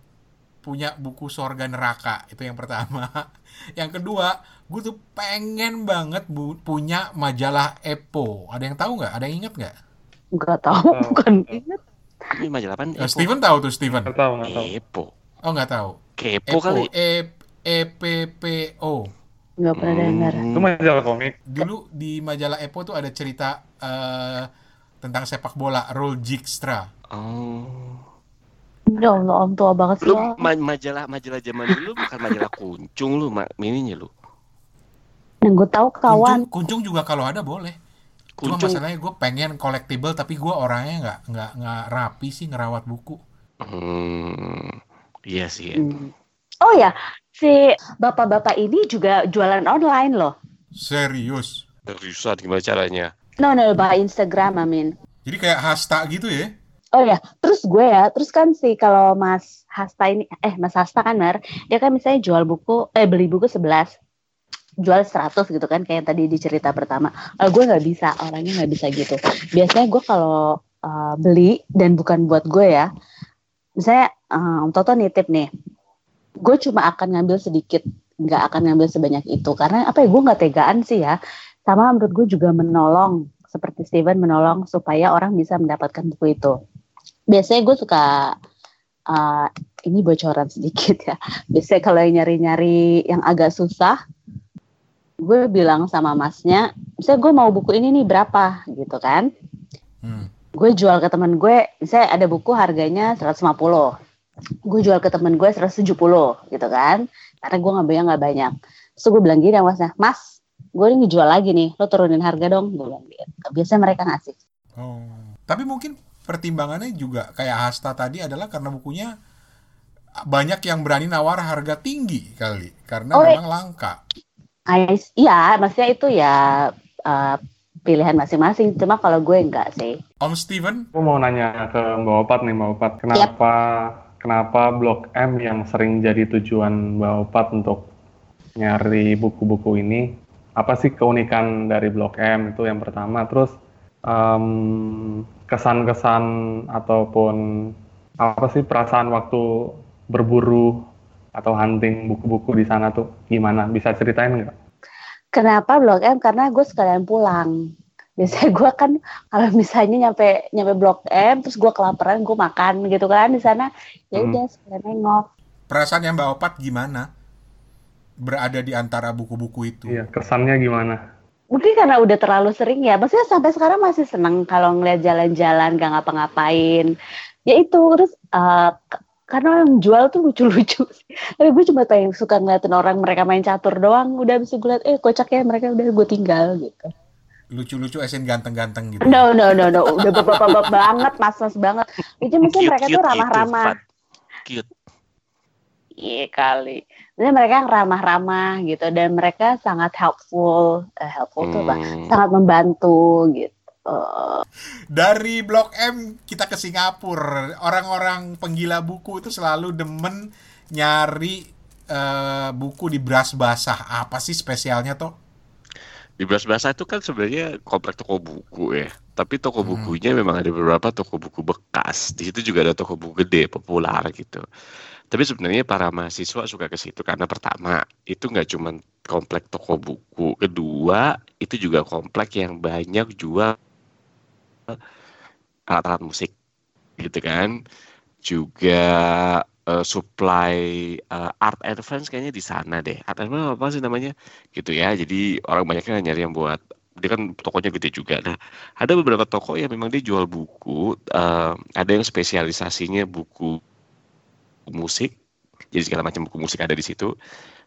punya buku Sorga Neraka itu yang pertama. Yang kedua, gue tuh pengen banget bu- punya majalah Epo. Ada yang tahu nggak? Ada yang inget nggak? Nggak tahu, Tahu. bukan ingat. Ini majalah apa? Eh, Steven tahu tuh Steven. Nggak tahu, nggak tahu. Kepo. Oh nggak tahu. Kepo kali. E E P P O. Nggak pernah dengar. Hmm. Itu majalah komik. Dulu di majalah Epo tuh ada cerita eh, tentang sepak bola, Roll Jigstra. Oh. Ya Allah, om tua banget sih. Lu Om. ma- majalah majalah zaman dulu bukan majalah kuncung lu, ma mininya lu. Yang gue tahu kawan. Kuncung, kuncung juga kalau ada boleh. Cuma Kuncung. masalahnya gue pengen collectible tapi gue orangnya nggak nggak nggak rapi sih ngerawat buku. Hmm. Iya sih. ya. Hmm. Oh ya, si bapak-bapak ini juga jualan online loh. Serius. Seriusan gimana caranya? No, no, by Instagram, Amin. Jadi kayak hasta gitu ya? Oh ya, terus gue ya, terus kan sih kalau Mas Hasta ini, eh Mas Hasta kan Mar, dia kan misalnya jual buku, eh beli buku 11, jual 100 gitu kan, kayak yang tadi di cerita pertama. Kalau gue nggak bisa, orangnya nggak bisa gitu. Biasanya gue kalau uh, beli, dan bukan buat gue ya, misalnya Om Toto nitip nih, gue cuma akan ngambil sedikit, nggak akan ngambil sebanyak itu. Karena apa ya, gue nggak tegaan sih ya, sama menurut gue juga menolong, seperti Steven menolong supaya orang bisa mendapatkan buku itu biasanya gue suka uh, ini bocoran sedikit ya. Biasanya kalau nyari-nyari yang agak susah, gue bilang sama masnya, misalnya gue mau buku ini nih berapa gitu kan. Hmm. Gue jual ke temen gue, misalnya ada buku harganya 150. Gue jual ke temen gue 170 gitu kan. Karena gue ngambilnya nggak banyak. Terus gue bilang gini sama masnya, mas, gue ini jual lagi nih, lo turunin harga dong. Gue bilang gitu. Biasanya mereka ngasih. Oh. Tapi mungkin pertimbangannya juga kayak hasta tadi adalah karena bukunya banyak yang berani nawar harga tinggi kali karena Oh, memang langka. Ais, iya, maksudnya itu ya uh, pilihan masing-masing. Cuma kalau gue enggak sih. Om Steven, Aku mau nanya ke Mbak Opat nih, Mbak Opat. Kenapa kenapa Blok M yang sering jadi tujuan Mbak Opat untuk nyari buku-buku ini? Apa sih keunikan dari Blok M itu yang pertama? Terus em, kesan-kesan ataupun apa sih perasaan waktu berburu atau hunting buku-buku di sana tuh gimana? Bisa ceritain nggak? Kenapa Blok M? Karena gue sekalian pulang. Biasanya gue kan kalau misalnya nyampe nyampe Blok M, terus gue kelaparan, gue makan gitu kan di sana. Ya Hmm. udah sekalian nengok. perasaan yang Mbak Opat gimana? Berada di antara buku-buku itu. Iya, kesannya gimana? Mungkin karena udah terlalu sering ya. Maksudnya sampai sekarang masih seneng kalau ngeliat jalan-jalan gak ngapa-ngapain. Ya itu terus uh, karena yang jual tuh lucu-lucu. Tapi gue cuma pengen suka ngeliatin orang mereka main catur doang. Udah bisa gue liat, eh kocak ya mereka udah gue tinggal gitu. Lucu-lucu esen ganteng-ganteng gitu. No no no no, udah bapak-bapak banget, mas-mas banget. Itu mungkin mereka tuh ramah-ramah. Cute. Iya kali. Maksudnya mereka yang ramah-ramah gitu dan mereka sangat helpful, eh, helpful tuh apa? Hmm. Sangat membantu gitu. Dari Blok M kita ke Singapura. Orang-orang penggila buku itu selalu demen nyari eh, buku di beras basah. Apa sih spesialnya toh? Di Beras Basah itu kan sebenarnya komplek toko buku ya. Tapi toko Hmm. bukunya memang ada beberapa toko buku bekas. Di situ juga ada toko buku gede, populer gitu. Tapi sebenarnya para mahasiswa suka ke situ karena pertama itu nggak cuma komplek toko buku, kedua itu juga komplek yang banyak jual alat-alat musik gitu kan. Juga eh, supply eh, art and kayaknya di sana deh. Art and apa sih namanya? Gitu ya. Jadi orang banyaknya nyari yang buat dia kan tokonya gede juga. Nah, ada beberapa toko yang memang dia jual buku, eh, ada yang spesialisasinya buku musik. Jadi segala macam buku musik ada di situ.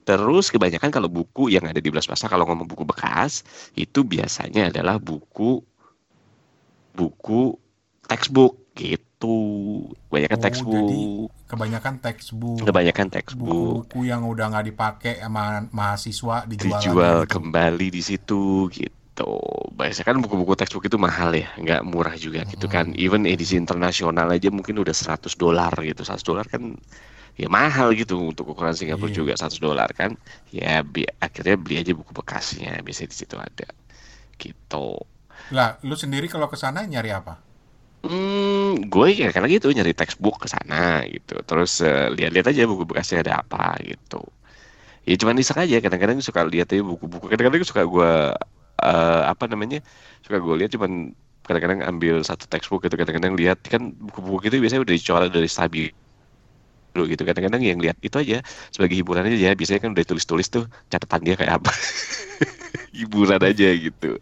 Terus kebanyakan kalau buku yang ada di Belas Pasar kalau ngomong buku bekas itu biasanya adalah buku buku textbook gitu. Kebanyakan Oh, textbook. jadi kebanyakan textbook. Kebanyakan textbook. Buku-buku yang udah nggak dipakai sama mahasiswa dijual, dijual lagi kembali di situ gitu. Biasanya kan buku-buku textbook itu mahal ya, nggak murah juga gitu kan. Even edisi internasional aja mungkin udah 100 dolar gitu. 100 dolar kan ya mahal gitu untuk ukuran Singapura Iya. juga 100 dolar kan. Ya bi- akhirnya beli aja buku bekasnya, biasanya di situ ada. Gitu. Lah, lu sendiri kalau ke sana nyari apa? Hmm, gue ya karena gitu nyari textbook ke sana gitu. Terus eh, lihat-lihat aja buku bekasnya ada apa gitu. Ya cuman iseng aja kadang-kadang suka lihat aja buku-buku. Kadang-kadang suka gue eh, apa namanya? Suka gue lihat cuman kadang-kadang ambil satu textbook gitu kadang-kadang lihat kan buku-buku itu biasanya udah dicoret dari stabil dulu gitu kadang-kadang yang lihat itu aja sebagai hiburan aja ya biasanya kan udah tulis-tulis tuh catatan dia kayak apa hiburan aja gitu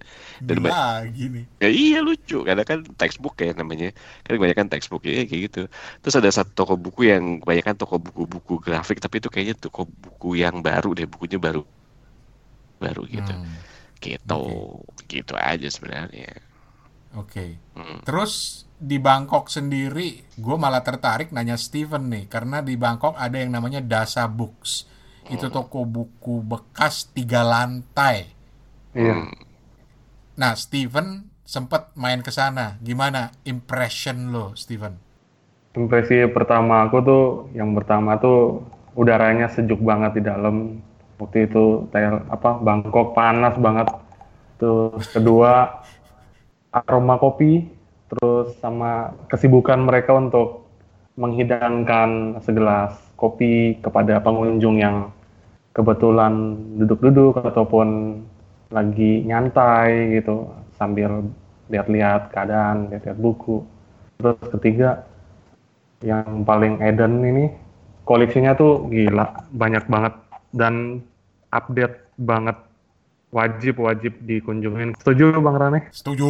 dan Lagi nih. Ya iya lucu, karena kan textbook ya namanya. Kan kebanyakan textbook ya kayak gitu. Terus ada satu toko buku yang kebanyakan toko buku-buku grafik, tapi itu kayaknya toko buku yang baru deh, bukunya baru baru gitu. Hmm, Gitu. Gitu aja sebenarnya. Oke. Hmm. Terus di Bangkok sendiri, gue malah tertarik nanya Steven nih, karena di Bangkok ada yang namanya Dasa Books. Itu toko buku bekas tiga lantai. Iya. Hmm. Nah, Steven sempat main ke sana. Gimana impression lo, Steven? Impresi pertama aku tuh, yang pertama tuh udaranya sejuk banget di dalam. Waktu itu kayak apa Bangkok panas banget. Terus kedua aroma kopi, terus sama kesibukan mereka untuk menghidangkan segelas kopi kepada pengunjung yang kebetulan duduk-duduk ataupun lagi nyantai gitu sambil lihat-lihat keadaan, lihat-lihat buku. Terus ketiga yang paling Eden ini koleksinya tuh gila banyak banget dan update banget wajib wajib dikunjungin setuju bang Rane Setuju.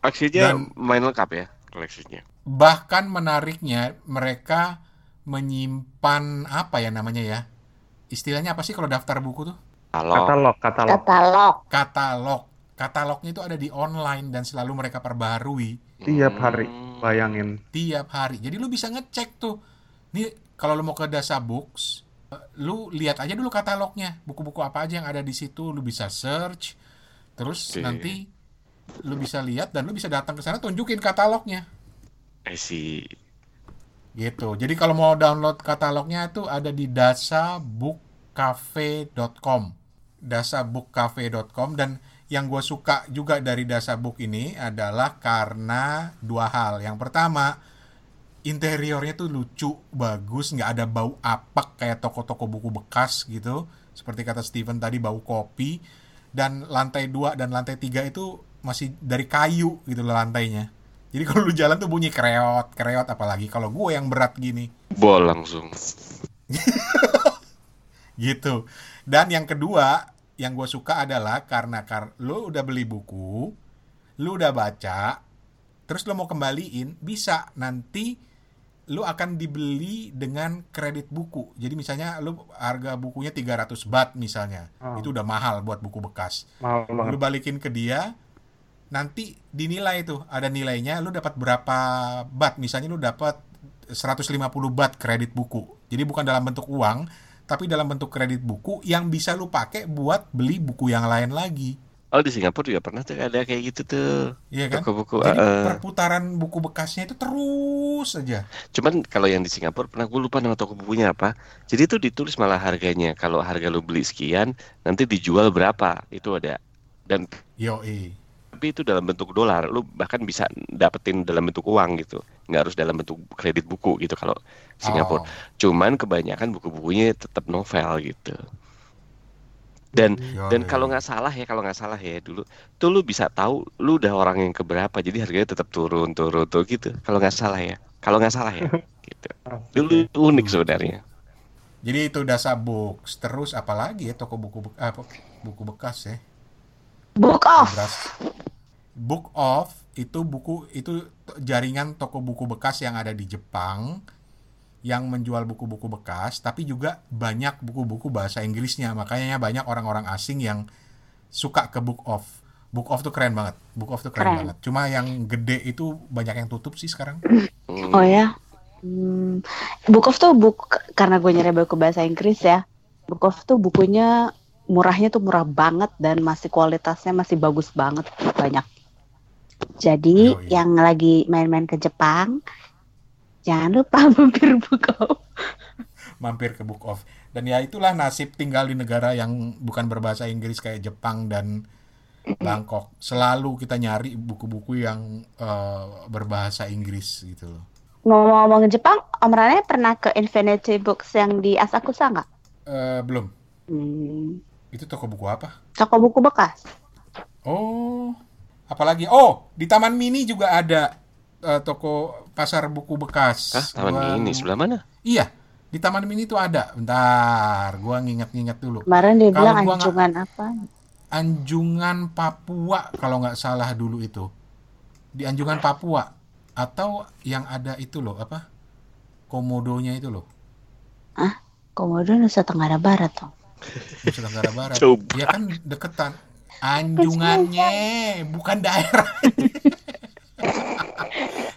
Aksinya Dan- main lengkap ya koleksinya. Bahkan menariknya mereka menyimpan apa ya namanya ya? Istilahnya apa sih kalau daftar buku tuh? Kalau katalog katalog Katalog. Katalog. Katalognya itu ada di online dan selalu mereka perbarui tiap hari Hmm. bayangin tiap hari. Jadi lu bisa ngecek tuh. Nih kalau lu mau ke Dasa Books, lu lihat aja dulu katalognya, buku-buku apa aja yang ada di situ, lu bisa search. Terus Oke. nanti lu bisa lihat dan lu bisa datang ke sana tunjukin katalognya. I see. Gitu. Jadi kalau mau download katalognya itu ada di dasabookcafe.com. dasabookcafe.com dan yang gue suka juga dari Dasabook ini adalah karena dua hal. Yang pertama, interiornya tuh lucu, bagus, nggak ada bau apek kayak toko-toko buku bekas gitu. Seperti kata Steven tadi bau kopi. Dan lantai 2 dan lantai 3 itu masih dari kayu gitu loh lantainya. Jadi kalau lu jalan tuh bunyi kreot, kreot apalagi kalau gue yang berat gini. Bol langsung. gitu. Dan yang kedua, yang gue suka adalah karena kar lu udah beli buku, lu udah baca, terus lu mau kembaliin, bisa nanti lu akan dibeli dengan kredit buku. Jadi misalnya lu harga bukunya 300 baht misalnya. Oh. Itu udah mahal buat buku bekas. mahal banget Lu balikin ke dia, nanti dinilai tuh, ada nilainya, lu dapat berapa bat. Misalnya lu dapat 150 bat kredit buku. Jadi bukan dalam bentuk uang, tapi dalam bentuk kredit buku yang bisa lu pakai buat beli buku yang lain lagi. Oh di Singapura juga pernah tuh ada kayak gitu tuh. Iya kan? Buku-buku. Jadi eh. perputaran buku bekasnya itu terus aja. Cuman kalau yang di Singapura pernah gue lupa nama toko bukunya apa. Jadi itu ditulis malah harganya. Kalau harga lu beli sekian, nanti dijual berapa. Itu ada. Dan Yo, eh. tapi itu dalam bentuk dolar. Lu bahkan bisa dapetin dalam bentuk uang gitu. Nggak harus dalam bentuk kredit buku gitu kalau Singapura. Oh. Cuman kebanyakan buku-bukunya tetap novel gitu. Dan Yo, dan eh. kalau nggak salah ya kalau nggak salah ya dulu tuh lu bisa tahu lu udah orang yang keberapa jadi harganya tetap turun turun tuh gitu kalau nggak salah ya kalau nggak salah ya gitu dulu itu unik sebenarnya Jadi itu Dasa Books. Terus apalagi ya toko buku be- apa, buku bekas ya? Book off. Beras. Book Off itu buku itu jaringan toko buku bekas yang ada di Jepang yang menjual buku-buku bekas tapi juga banyak buku-buku bahasa Inggrisnya makanya banyak orang-orang asing yang suka ke Book Off Book of tuh keren banget. Book of tuh keren, Keren. banget. Cuma yang gede itu banyak yang tutup sih sekarang. Hmm. Oh ya. Hmm, Book of tuh buku karena gue nyari buku bahasa Inggris ya. Book of tuh bukunya murahnya tuh murah banget dan masih kualitasnya masih bagus banget banyak. Jadi Yoi. yang lagi main-main ke Jepang jangan lupa mampir Book of. Mampir ke Book of. Dan ya itulah nasib tinggal di negara yang bukan berbahasa Inggris kayak Jepang dan Bangkok. Selalu kita nyari buku-buku yang eh, berbahasa Inggris gitu loh. Ngomong-ngomong Jepang, Om Rane pernah ke Infinity Books yang di Asakusa nggak? Eh, belum. Hmm, Itu toko buku apa? toko buku bekas. Oh, apalagi? Oh, di Taman Mini juga ada eh, toko pasar buku bekas. Hah, taman Gua- ini sebelah mana? Iya, di Taman Mini tuh ada. Bentar, gua nginget-nginget dulu. Kemarin dia bilang gua nggak- anjungan apa? Anjungan Papua kalau nggak salah dulu itu. Di Anjungan Papua atau yang ada itu loh apa? Komodonya itu loh. Komodo Nusa Tenggara Barat tuh. Nusa Tenggara Barat. Coba. Ya kan deketan. Anjungannya bukan daerah.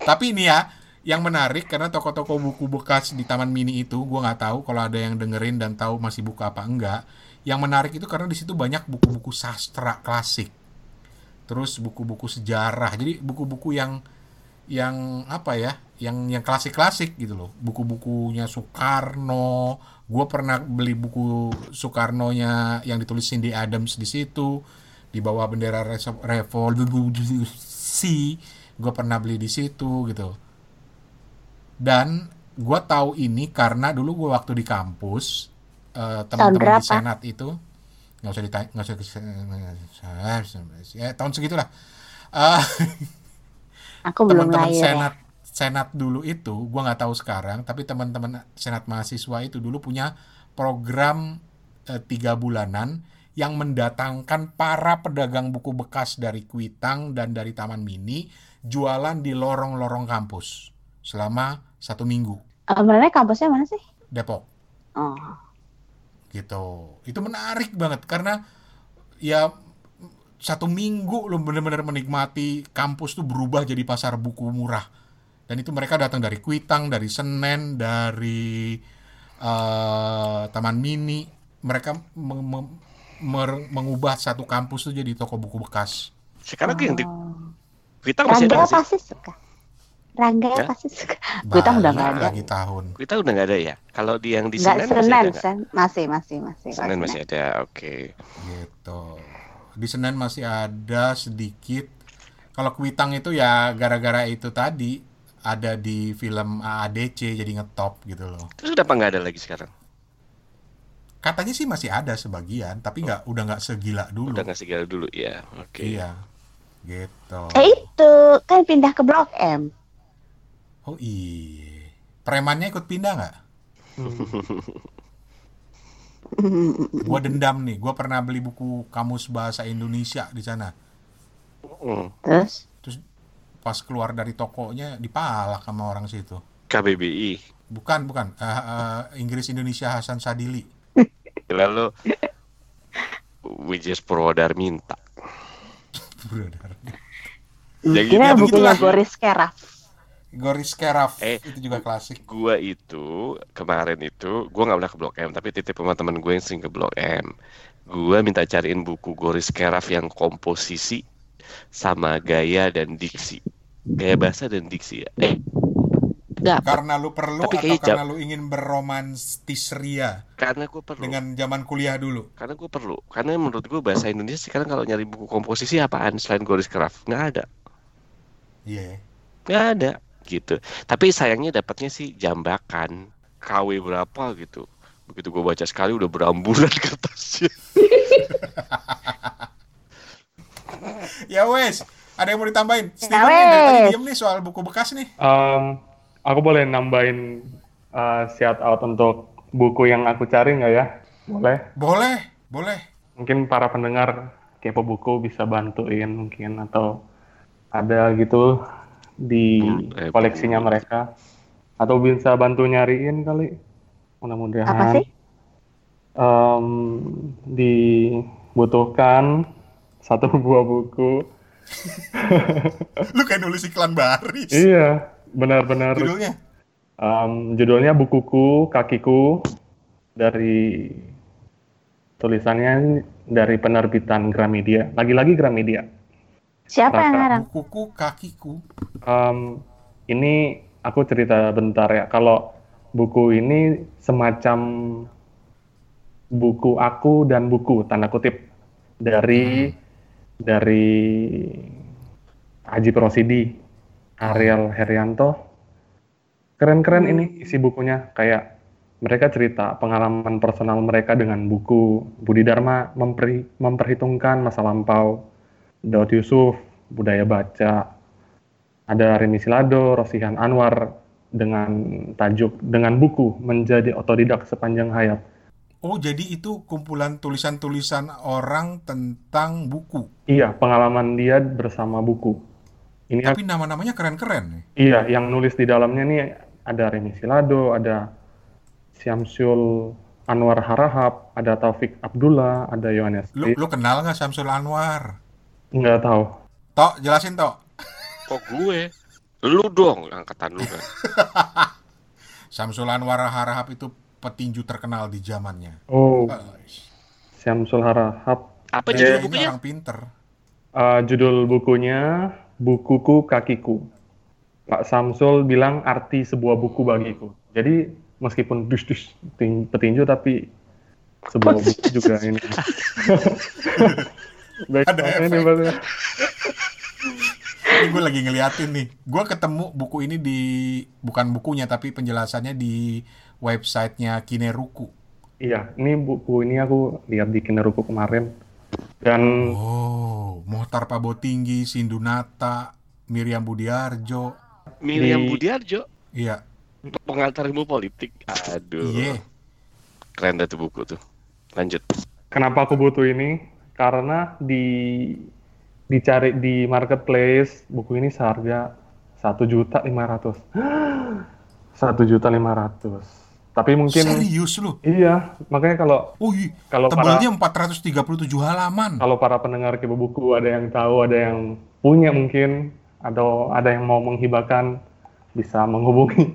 Tapi ini ya, yang menarik karena toko-toko buku bekas di Taman Mini itu, gua nggak tahu kalau ada yang dengerin dan tahu masih buka apa enggak. Yang menarik itu karena di situ banyak buku-buku sastra klasik, terus buku-buku sejarah. Jadi buku-buku yang yang apa ya, yang yang klasik-klasik gitu loh. Buku-bukunya Soekarno. Gue pernah beli buku Soekarno-nya yang ditulis Cindy Adams di situ, di bawah bendera revolusi. Gue pernah beli di situ gitu. Dan gue tahu ini karena dulu gue waktu di kampus eh, teman-teman di senat itu nggak usah ditanya nggak usah ya tahun segitulah Eh, Aku belum teman-teman ya. senat senat dulu itu gua nggak tahu sekarang tapi teman-teman senat mahasiswa itu dulu punya program eh, tiga bulanan yang mendatangkan para pedagang buku bekas dari Kuitang dan dari Taman Mini jualan di lorong-lorong kampus selama satu minggu. Rane kampusnya mana sih? Depok. Oh. gitu. Itu menarik banget karena ya satu minggu lo bener-bener menikmati kampus tuh berubah jadi pasar buku murah. Dan itu mereka datang dari Kuitang dari Senen dari eh, Taman Mini. Mereka meng- meng- mengubah satu kampus tuh jadi toko buku bekas. Sekarang yang di Oh. Kuitang masih ada Rangga nggak sih? pasti suka. Rangga Ya? pasti suka. Kuitang udah nggak ada. lagi tahun Kuitang udah nggak ada ya? Kalau di yang di Nggak Senen masih ada nggak? Sen. masih masih masih. Senen masih ada, oke. gitu di Senen masih ada sedikit kalau Kuitang itu ya gara-gara itu tadi ada di film AADC jadi ngetop gitu loh Terus udah apa nggak ada lagi sekarang? katanya sih masih ada sebagian tapi nggak udah nggak segila dulu Udah nggak segala dulu ya, oke. iya gitu. Eh itu. Kan pindah ke Blok M. oh iya. Premannya ikut pindah nggak? Gua dendam nih. Gua pernah beli buku kamus bahasa Indonesia di sana. Hmm. Terus? Terus pas keluar dari tokonya dipalak sama orang situ. KBBI. bukan bukan. Eh, eh, Inggris Indonesia Hasan Sadili. Lalu Wijis Purwodar minta. Brother. Jadi kira ya bukunya. Goris Keraf. Goris Keraf Eh, itu juga klasik. Gua itu kemarin itu gua nggak pernah ke Blok M, tapi titip sama temen gue yang sering ke Blok M. Gua minta cariin buku Goris Keraf yang komposisi sama gaya dan diksi. Gaya bahasa dan diksi ya. Eh, Gak Karena lu perlu Tapi atau karena lu ingin berromantis ria karena gue perlu. dengan zaman kuliah dulu. Karena gue perlu. Karena menurut gue bahasa Indonesia sekarang kalau nyari buku komposisi apaan selain Goris Keraf? Nggak ada. Iya. Nggak ada gitu. Tapi sayangnya dapatnya sih jambakan KW berapa gitu. Begitu gue baca sekali udah berambulan kertasnya. Ya wes, ada yang mau ditambahin? Steven Ya nih dari tadi diem nih soal buku bekas nih. Em, aku boleh nambahin uh, shout out untuk buku yang aku cari nggak ya? Boleh. Boleh, boleh. Mungkin para pendengar kepo buku bisa bantuin mungkin atau ada gitu di Eh, koleksinya mereka atau bisa bantu nyariin kali. apa Mudah-mudahan sih? em, dibutuhkan satu buah buku. Lu kayak nulis iklan baris. Iya, benar-benar. Judulnya? Um, judulnya Bukuku, Kakiku dari tulisannya dari penerbitan Gramedia. Lagi-lagi Gramedia. Siapa yang Raka. ngarang? Bukuku, kakiku. Um, ini aku cerita bentar ya. Kalau buku ini semacam buku aku dan buku tanda kutip dari dari Haji Prosidi, Ariel Herianto. Keren-keren ini isi bukunya. Kayak mereka cerita pengalaman personal mereka dengan buku. Budi Dharma memperi- memperhitungkan masa lampau. Daud Yusuf, budaya baca. Ada Remi Silado, Rosihan Anwar dengan tajuk dengan buku menjadi otodidak sepanjang hayat. Oh, jadi itu kumpulan tulisan-tulisan orang tentang buku. Iya, pengalaman dia bersama buku. Ini Tapi nama-namanya keren-keren nih. iya yang nulis di dalamnya nih ada Remi Silado, ada Syamsul Anwar Harahap, ada Taufik Abdullah, ada Yohanes. Lu, lu kenal nggak Samsul Anwar? Nggak tahu. Tok, jelasin Tok. Kok gue? Lu dong, angkatan lu kan. Samsul Anwar Harahap itu petinju terkenal di zamannya. Oh, Eh, Syamsul Harahap. Apa judul bukunya? orang pinter. Eh, judul bukunya Bukuku Kakiku. Pak Samsul bilang arti sebuah buku bagiku. Jadi meskipun dus-dus tin- petinju tapi sebuah buku juga ini. Baik, Ada ini. Ini gue lagi ngeliatin nih. Gue ketemu buku ini di bukan bukunya tapi penjelasannya di websitenya Kineruku. Iya, ini buku ini aku lihat di Kineruku kemarin. Dan Oh, Mohtar Pabotinggi, Sindunata, Miriam Budiarjo. Miriam Di- Budiarjo, Iya, pengantar ilmu politik. Aduh, iya. keren dah tuh buku tuh. Lanjut. kenapa aku butuh ini? Karena di dicari di marketplace buku ini seharga satu juta lima ratus. Satu juta lima ratus. Tapi mungkin Serius lu? iya, makanya kalau Oh, iya. kalau para Tebalnya 437 halaman. kalau para pendengar kipu buku ada yang tahu, ada yang punya mungkin, atau ada yang mau menghibahkan bisa menghubungi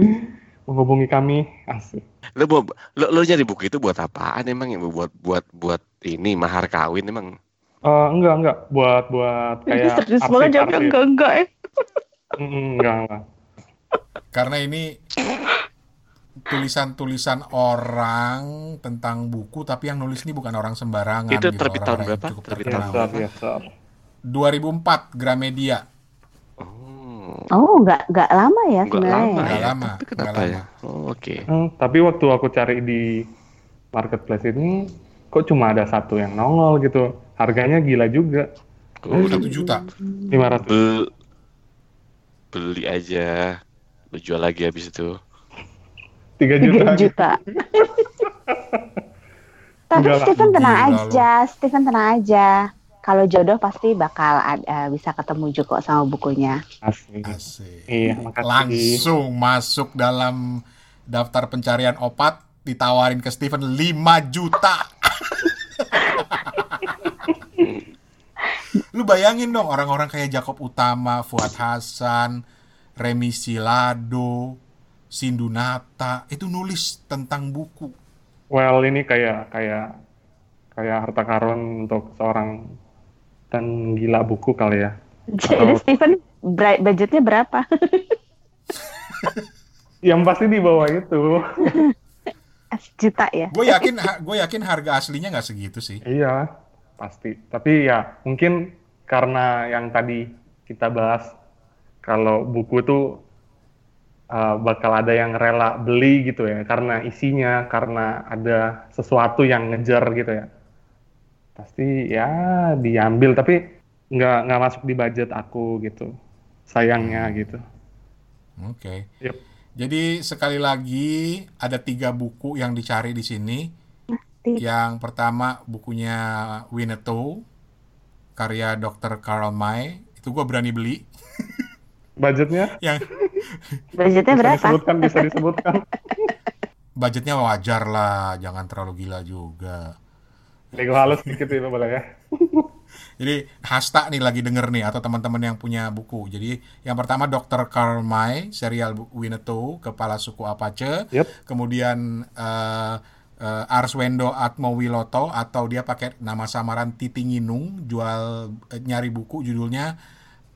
menghubungi kami asik. Lu, mau- lu, lu nyari buku itu buat apaan emang ya? Buat buat buat ini mahar kawin emang? Eh, enggak enggak buat buat kayak Serius banget jawabnya enggak enggak ya. Enggak enggak. Karena ini tulisan-tulisan orang tentang buku tapi yang nulis ini bukan orang sembarangan Itu gitu, terbit tahun berapa? cukup Terbit yes, sir. 2004 Gramedia. Oh, Oh, enggak enggak lama ya nggak sebenarnya. lama Nggak ya. lama, Tapi kenapa nggak ya? Oh, Oke. Hmm, tapi waktu aku cari di marketplace ini kok cuma ada satu yang nongol gitu. Harganya gila juga. Oh, 1 juta. 500. Bel- beli aja. Lu jual lagi habis itu. 3 juta. 3 juta. Tapi Enggak lah. Steven tenang Gila aja, Steven tenang aja. Kalau jodoh pasti bakal ada, bisa ketemu juga sama bukunya. Asik. Asik. Iya, makasih. Langsung masuk dalam daftar pencarian opat ditawarin ke Steven 5 juta. Lu bayangin dong orang-orang kayak Jakob Utama, Fuad Hasan, Remi Silado, Sindunata itu nulis tentang buku. Well, ini kayak kayak kayak harta karun untuk seorang dan gila buku kali ya. Jadi Steven bra- budgetnya berapa? Yang pasti di bawah itu. Juta ya. Gue yakin gue yakin harga aslinya nggak segitu sih. Iya, pasti. Tapi ya mungkin karena yang tadi kita bahas kalau buku itu uh, bakal ada yang rela beli gitu ya karena isinya, karena ada sesuatu yang ngejar gitu ya. Pasti ya diambil tapi nggak nggak masuk di budget aku gitu. Sayangnya gitu. Oke. Yep. Jadi sekali lagi ada tiga buku yang dicari di sini. Yang pertama bukunya Winnetou, karya Dr. Karl May. Itu gue berani beli. Budgetnya Yang Budgetnya bisa berapa? disebutkan, bisa disebutkan. budgetnya wajar lah, jangan terlalu gila juga. Nego halus dikit itu boleh ya. Jadi Hasta nih lagi denger nih atau teman-teman yang punya buku. Jadi yang pertama Dr. Karl May, serial Winnetou, kepala suku Apache. Yep. Kemudian eh eh, Arswendo Atmowiloto atau dia pakai nama samaran Titi Nginung jual eh, nyari buku judulnya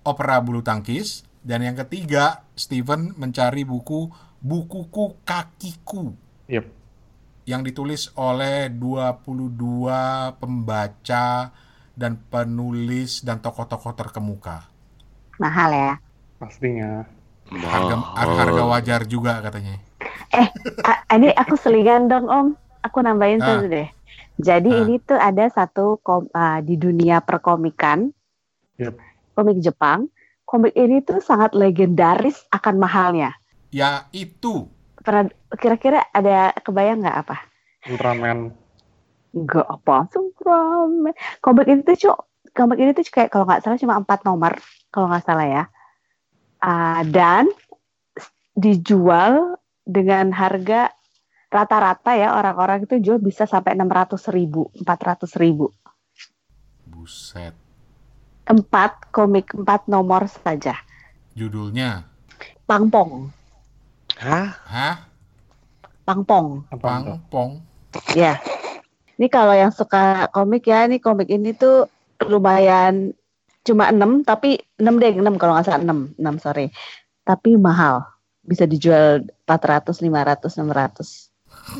Opera Bulu Tangkis. Dan yang ketiga Steven mencari buku Bukuku Kakiku Yep. yang ditulis oleh 22 pembaca dan penulis dan tokoh-tokoh terkemuka. Mahal ya. Pastinya. Harga, Mahal. harga wajar juga katanya. Eh, ini aku selingan dong Om. Aku nambahin Ah. satu deh. Jadi Ah. ini tuh ada satu kom- ah, di dunia perkomikan, Yep. komik Jepang. Komik ini tuh sangat legendaris akan mahalnya. Ya itu Pernah kira-kira ada kebayang nggak apa? Ultraman. Enggak apa Superman. Komik ini tuh cuk, komik ini tuh kayak kalau nggak salah cuma empat nomor, kalau nggak salah ya. Ah, dan dijual dengan harga rata-rata ya orang-orang itu jual bisa sampai 600 ribu, 400 ribu. buset. Empat komik empat nomor saja. Judulnya Pangpong, Hah? Hah? Pangpong. Pangpong. Ya. Ini kalau yang suka komik ya, ini komik ini tuh lumayan cuma 6 tapi 6 deh, 6 kalau nggak salah 6, 6 sorry. Tapi mahal. Bisa dijual 400, 500, 600.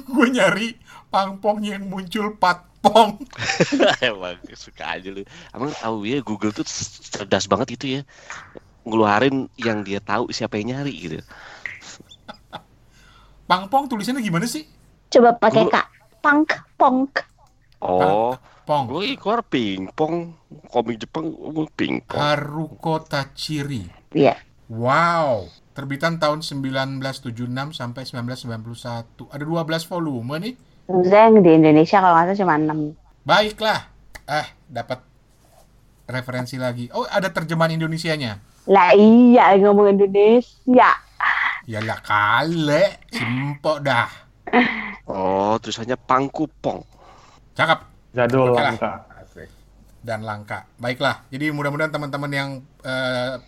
Gue nyari pangpong yang muncul patpong. Emang suka aja lu. Emang tahu ya Google tuh cerdas banget itu ya. Ngeluarin yang dia tahu siapa yang nyari gitu. Pangpong tulisannya gimana sih? Coba pakai Kak. Punk, pong. Oh, Pong. gue keluar pingpong. Komik Jepang gue pingpong. Haruko Tachiri. Iya. Wow. Terbitan tahun 1976 sampai 1991. Ada 12 volume nih. Zeng di Indonesia kalau nggak salah cuma 6. Baiklah. Eh, dapat referensi lagi. Oh, ada terjemahan Indonesianya. Lah iya ngomong Indonesia. Yalah kale, simpok dah. Oh, tulisannya pangkupong. Cakep Jadul Oke lah. langka. dan langka. Baiklah. Jadi mudah-mudahan teman-teman yang eh,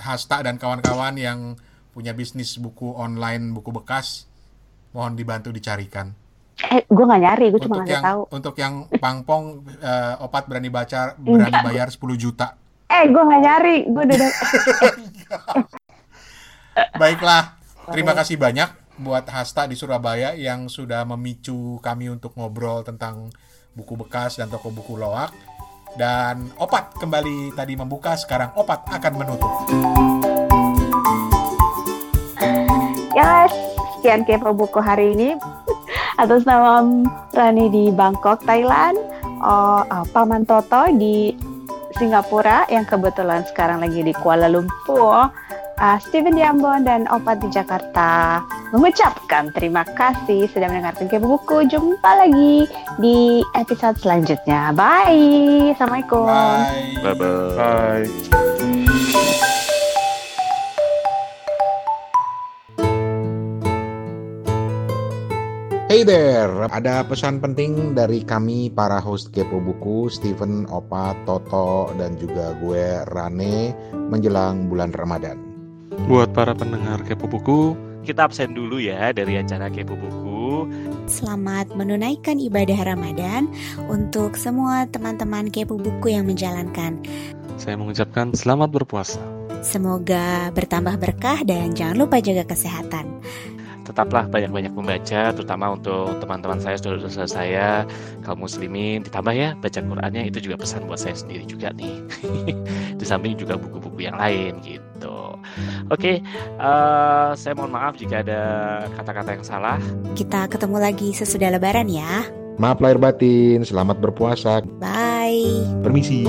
Hasta dan kawan-kawan yang punya bisnis buku online, buku bekas, mohon dibantu dicarikan. Eh, gue nggak nyari, gue cuma ngasih yang tahu. untuk yang pangpong eh, opat berani baca berani bayar 10 juta. Eh, gue nggak nyari, gue udah. Baiklah, terima kasih banyak buat Hasta di Surabaya yang sudah memicu kami untuk ngobrol tentang buku bekas dan toko buku loak. Dan Opat kembali tadi membuka, sekarang Opat akan menutup. Ya, sekian kepo buku hari ini. Atas nama Rani di Bangkok, Thailand. Oh, oh, Paman Toto di Singapura yang kebetulan sekarang lagi di Kuala Lumpur. Ah, Steven Jambon dan Opat di Jakarta mengucapkan terima kasih sudah mendengarkan kepo buku. Jumpa lagi di episode selanjutnya. Bye. Assalamualaikum. Bye. Bye-bye. Bye. Hey there, ada pesan penting dari kami para host Kepo Buku, Steven, Opa, Toto, dan juga gue Rane menjelang bulan Ramadan. Buat para pendengar Kepo Buku, Kita absen dulu ya dari acara Kepo Buku. Selamat menunaikan ibadah Ramadan untuk semua teman-teman kepo buku yang menjalankan. saya mengucapkan selamat berpuasa. Semoga bertambah berkah dan jangan lupa jaga kesehatan. Tetaplah banyak-banyak membaca, terutama untuk teman-teman saya, saudara-saudara saya, kaum muslimin. Ditambah ya, baca Qurannya itu juga pesan buat saya sendiri juga nih. Di samping juga buku-buku yang lain gitu. Oke, eh, saya mohon maaf jika ada kata-kata yang salah. Kita ketemu lagi sesudah lebaran ya. Maaf lahir batin, selamat berpuasa. Bye. Permisi.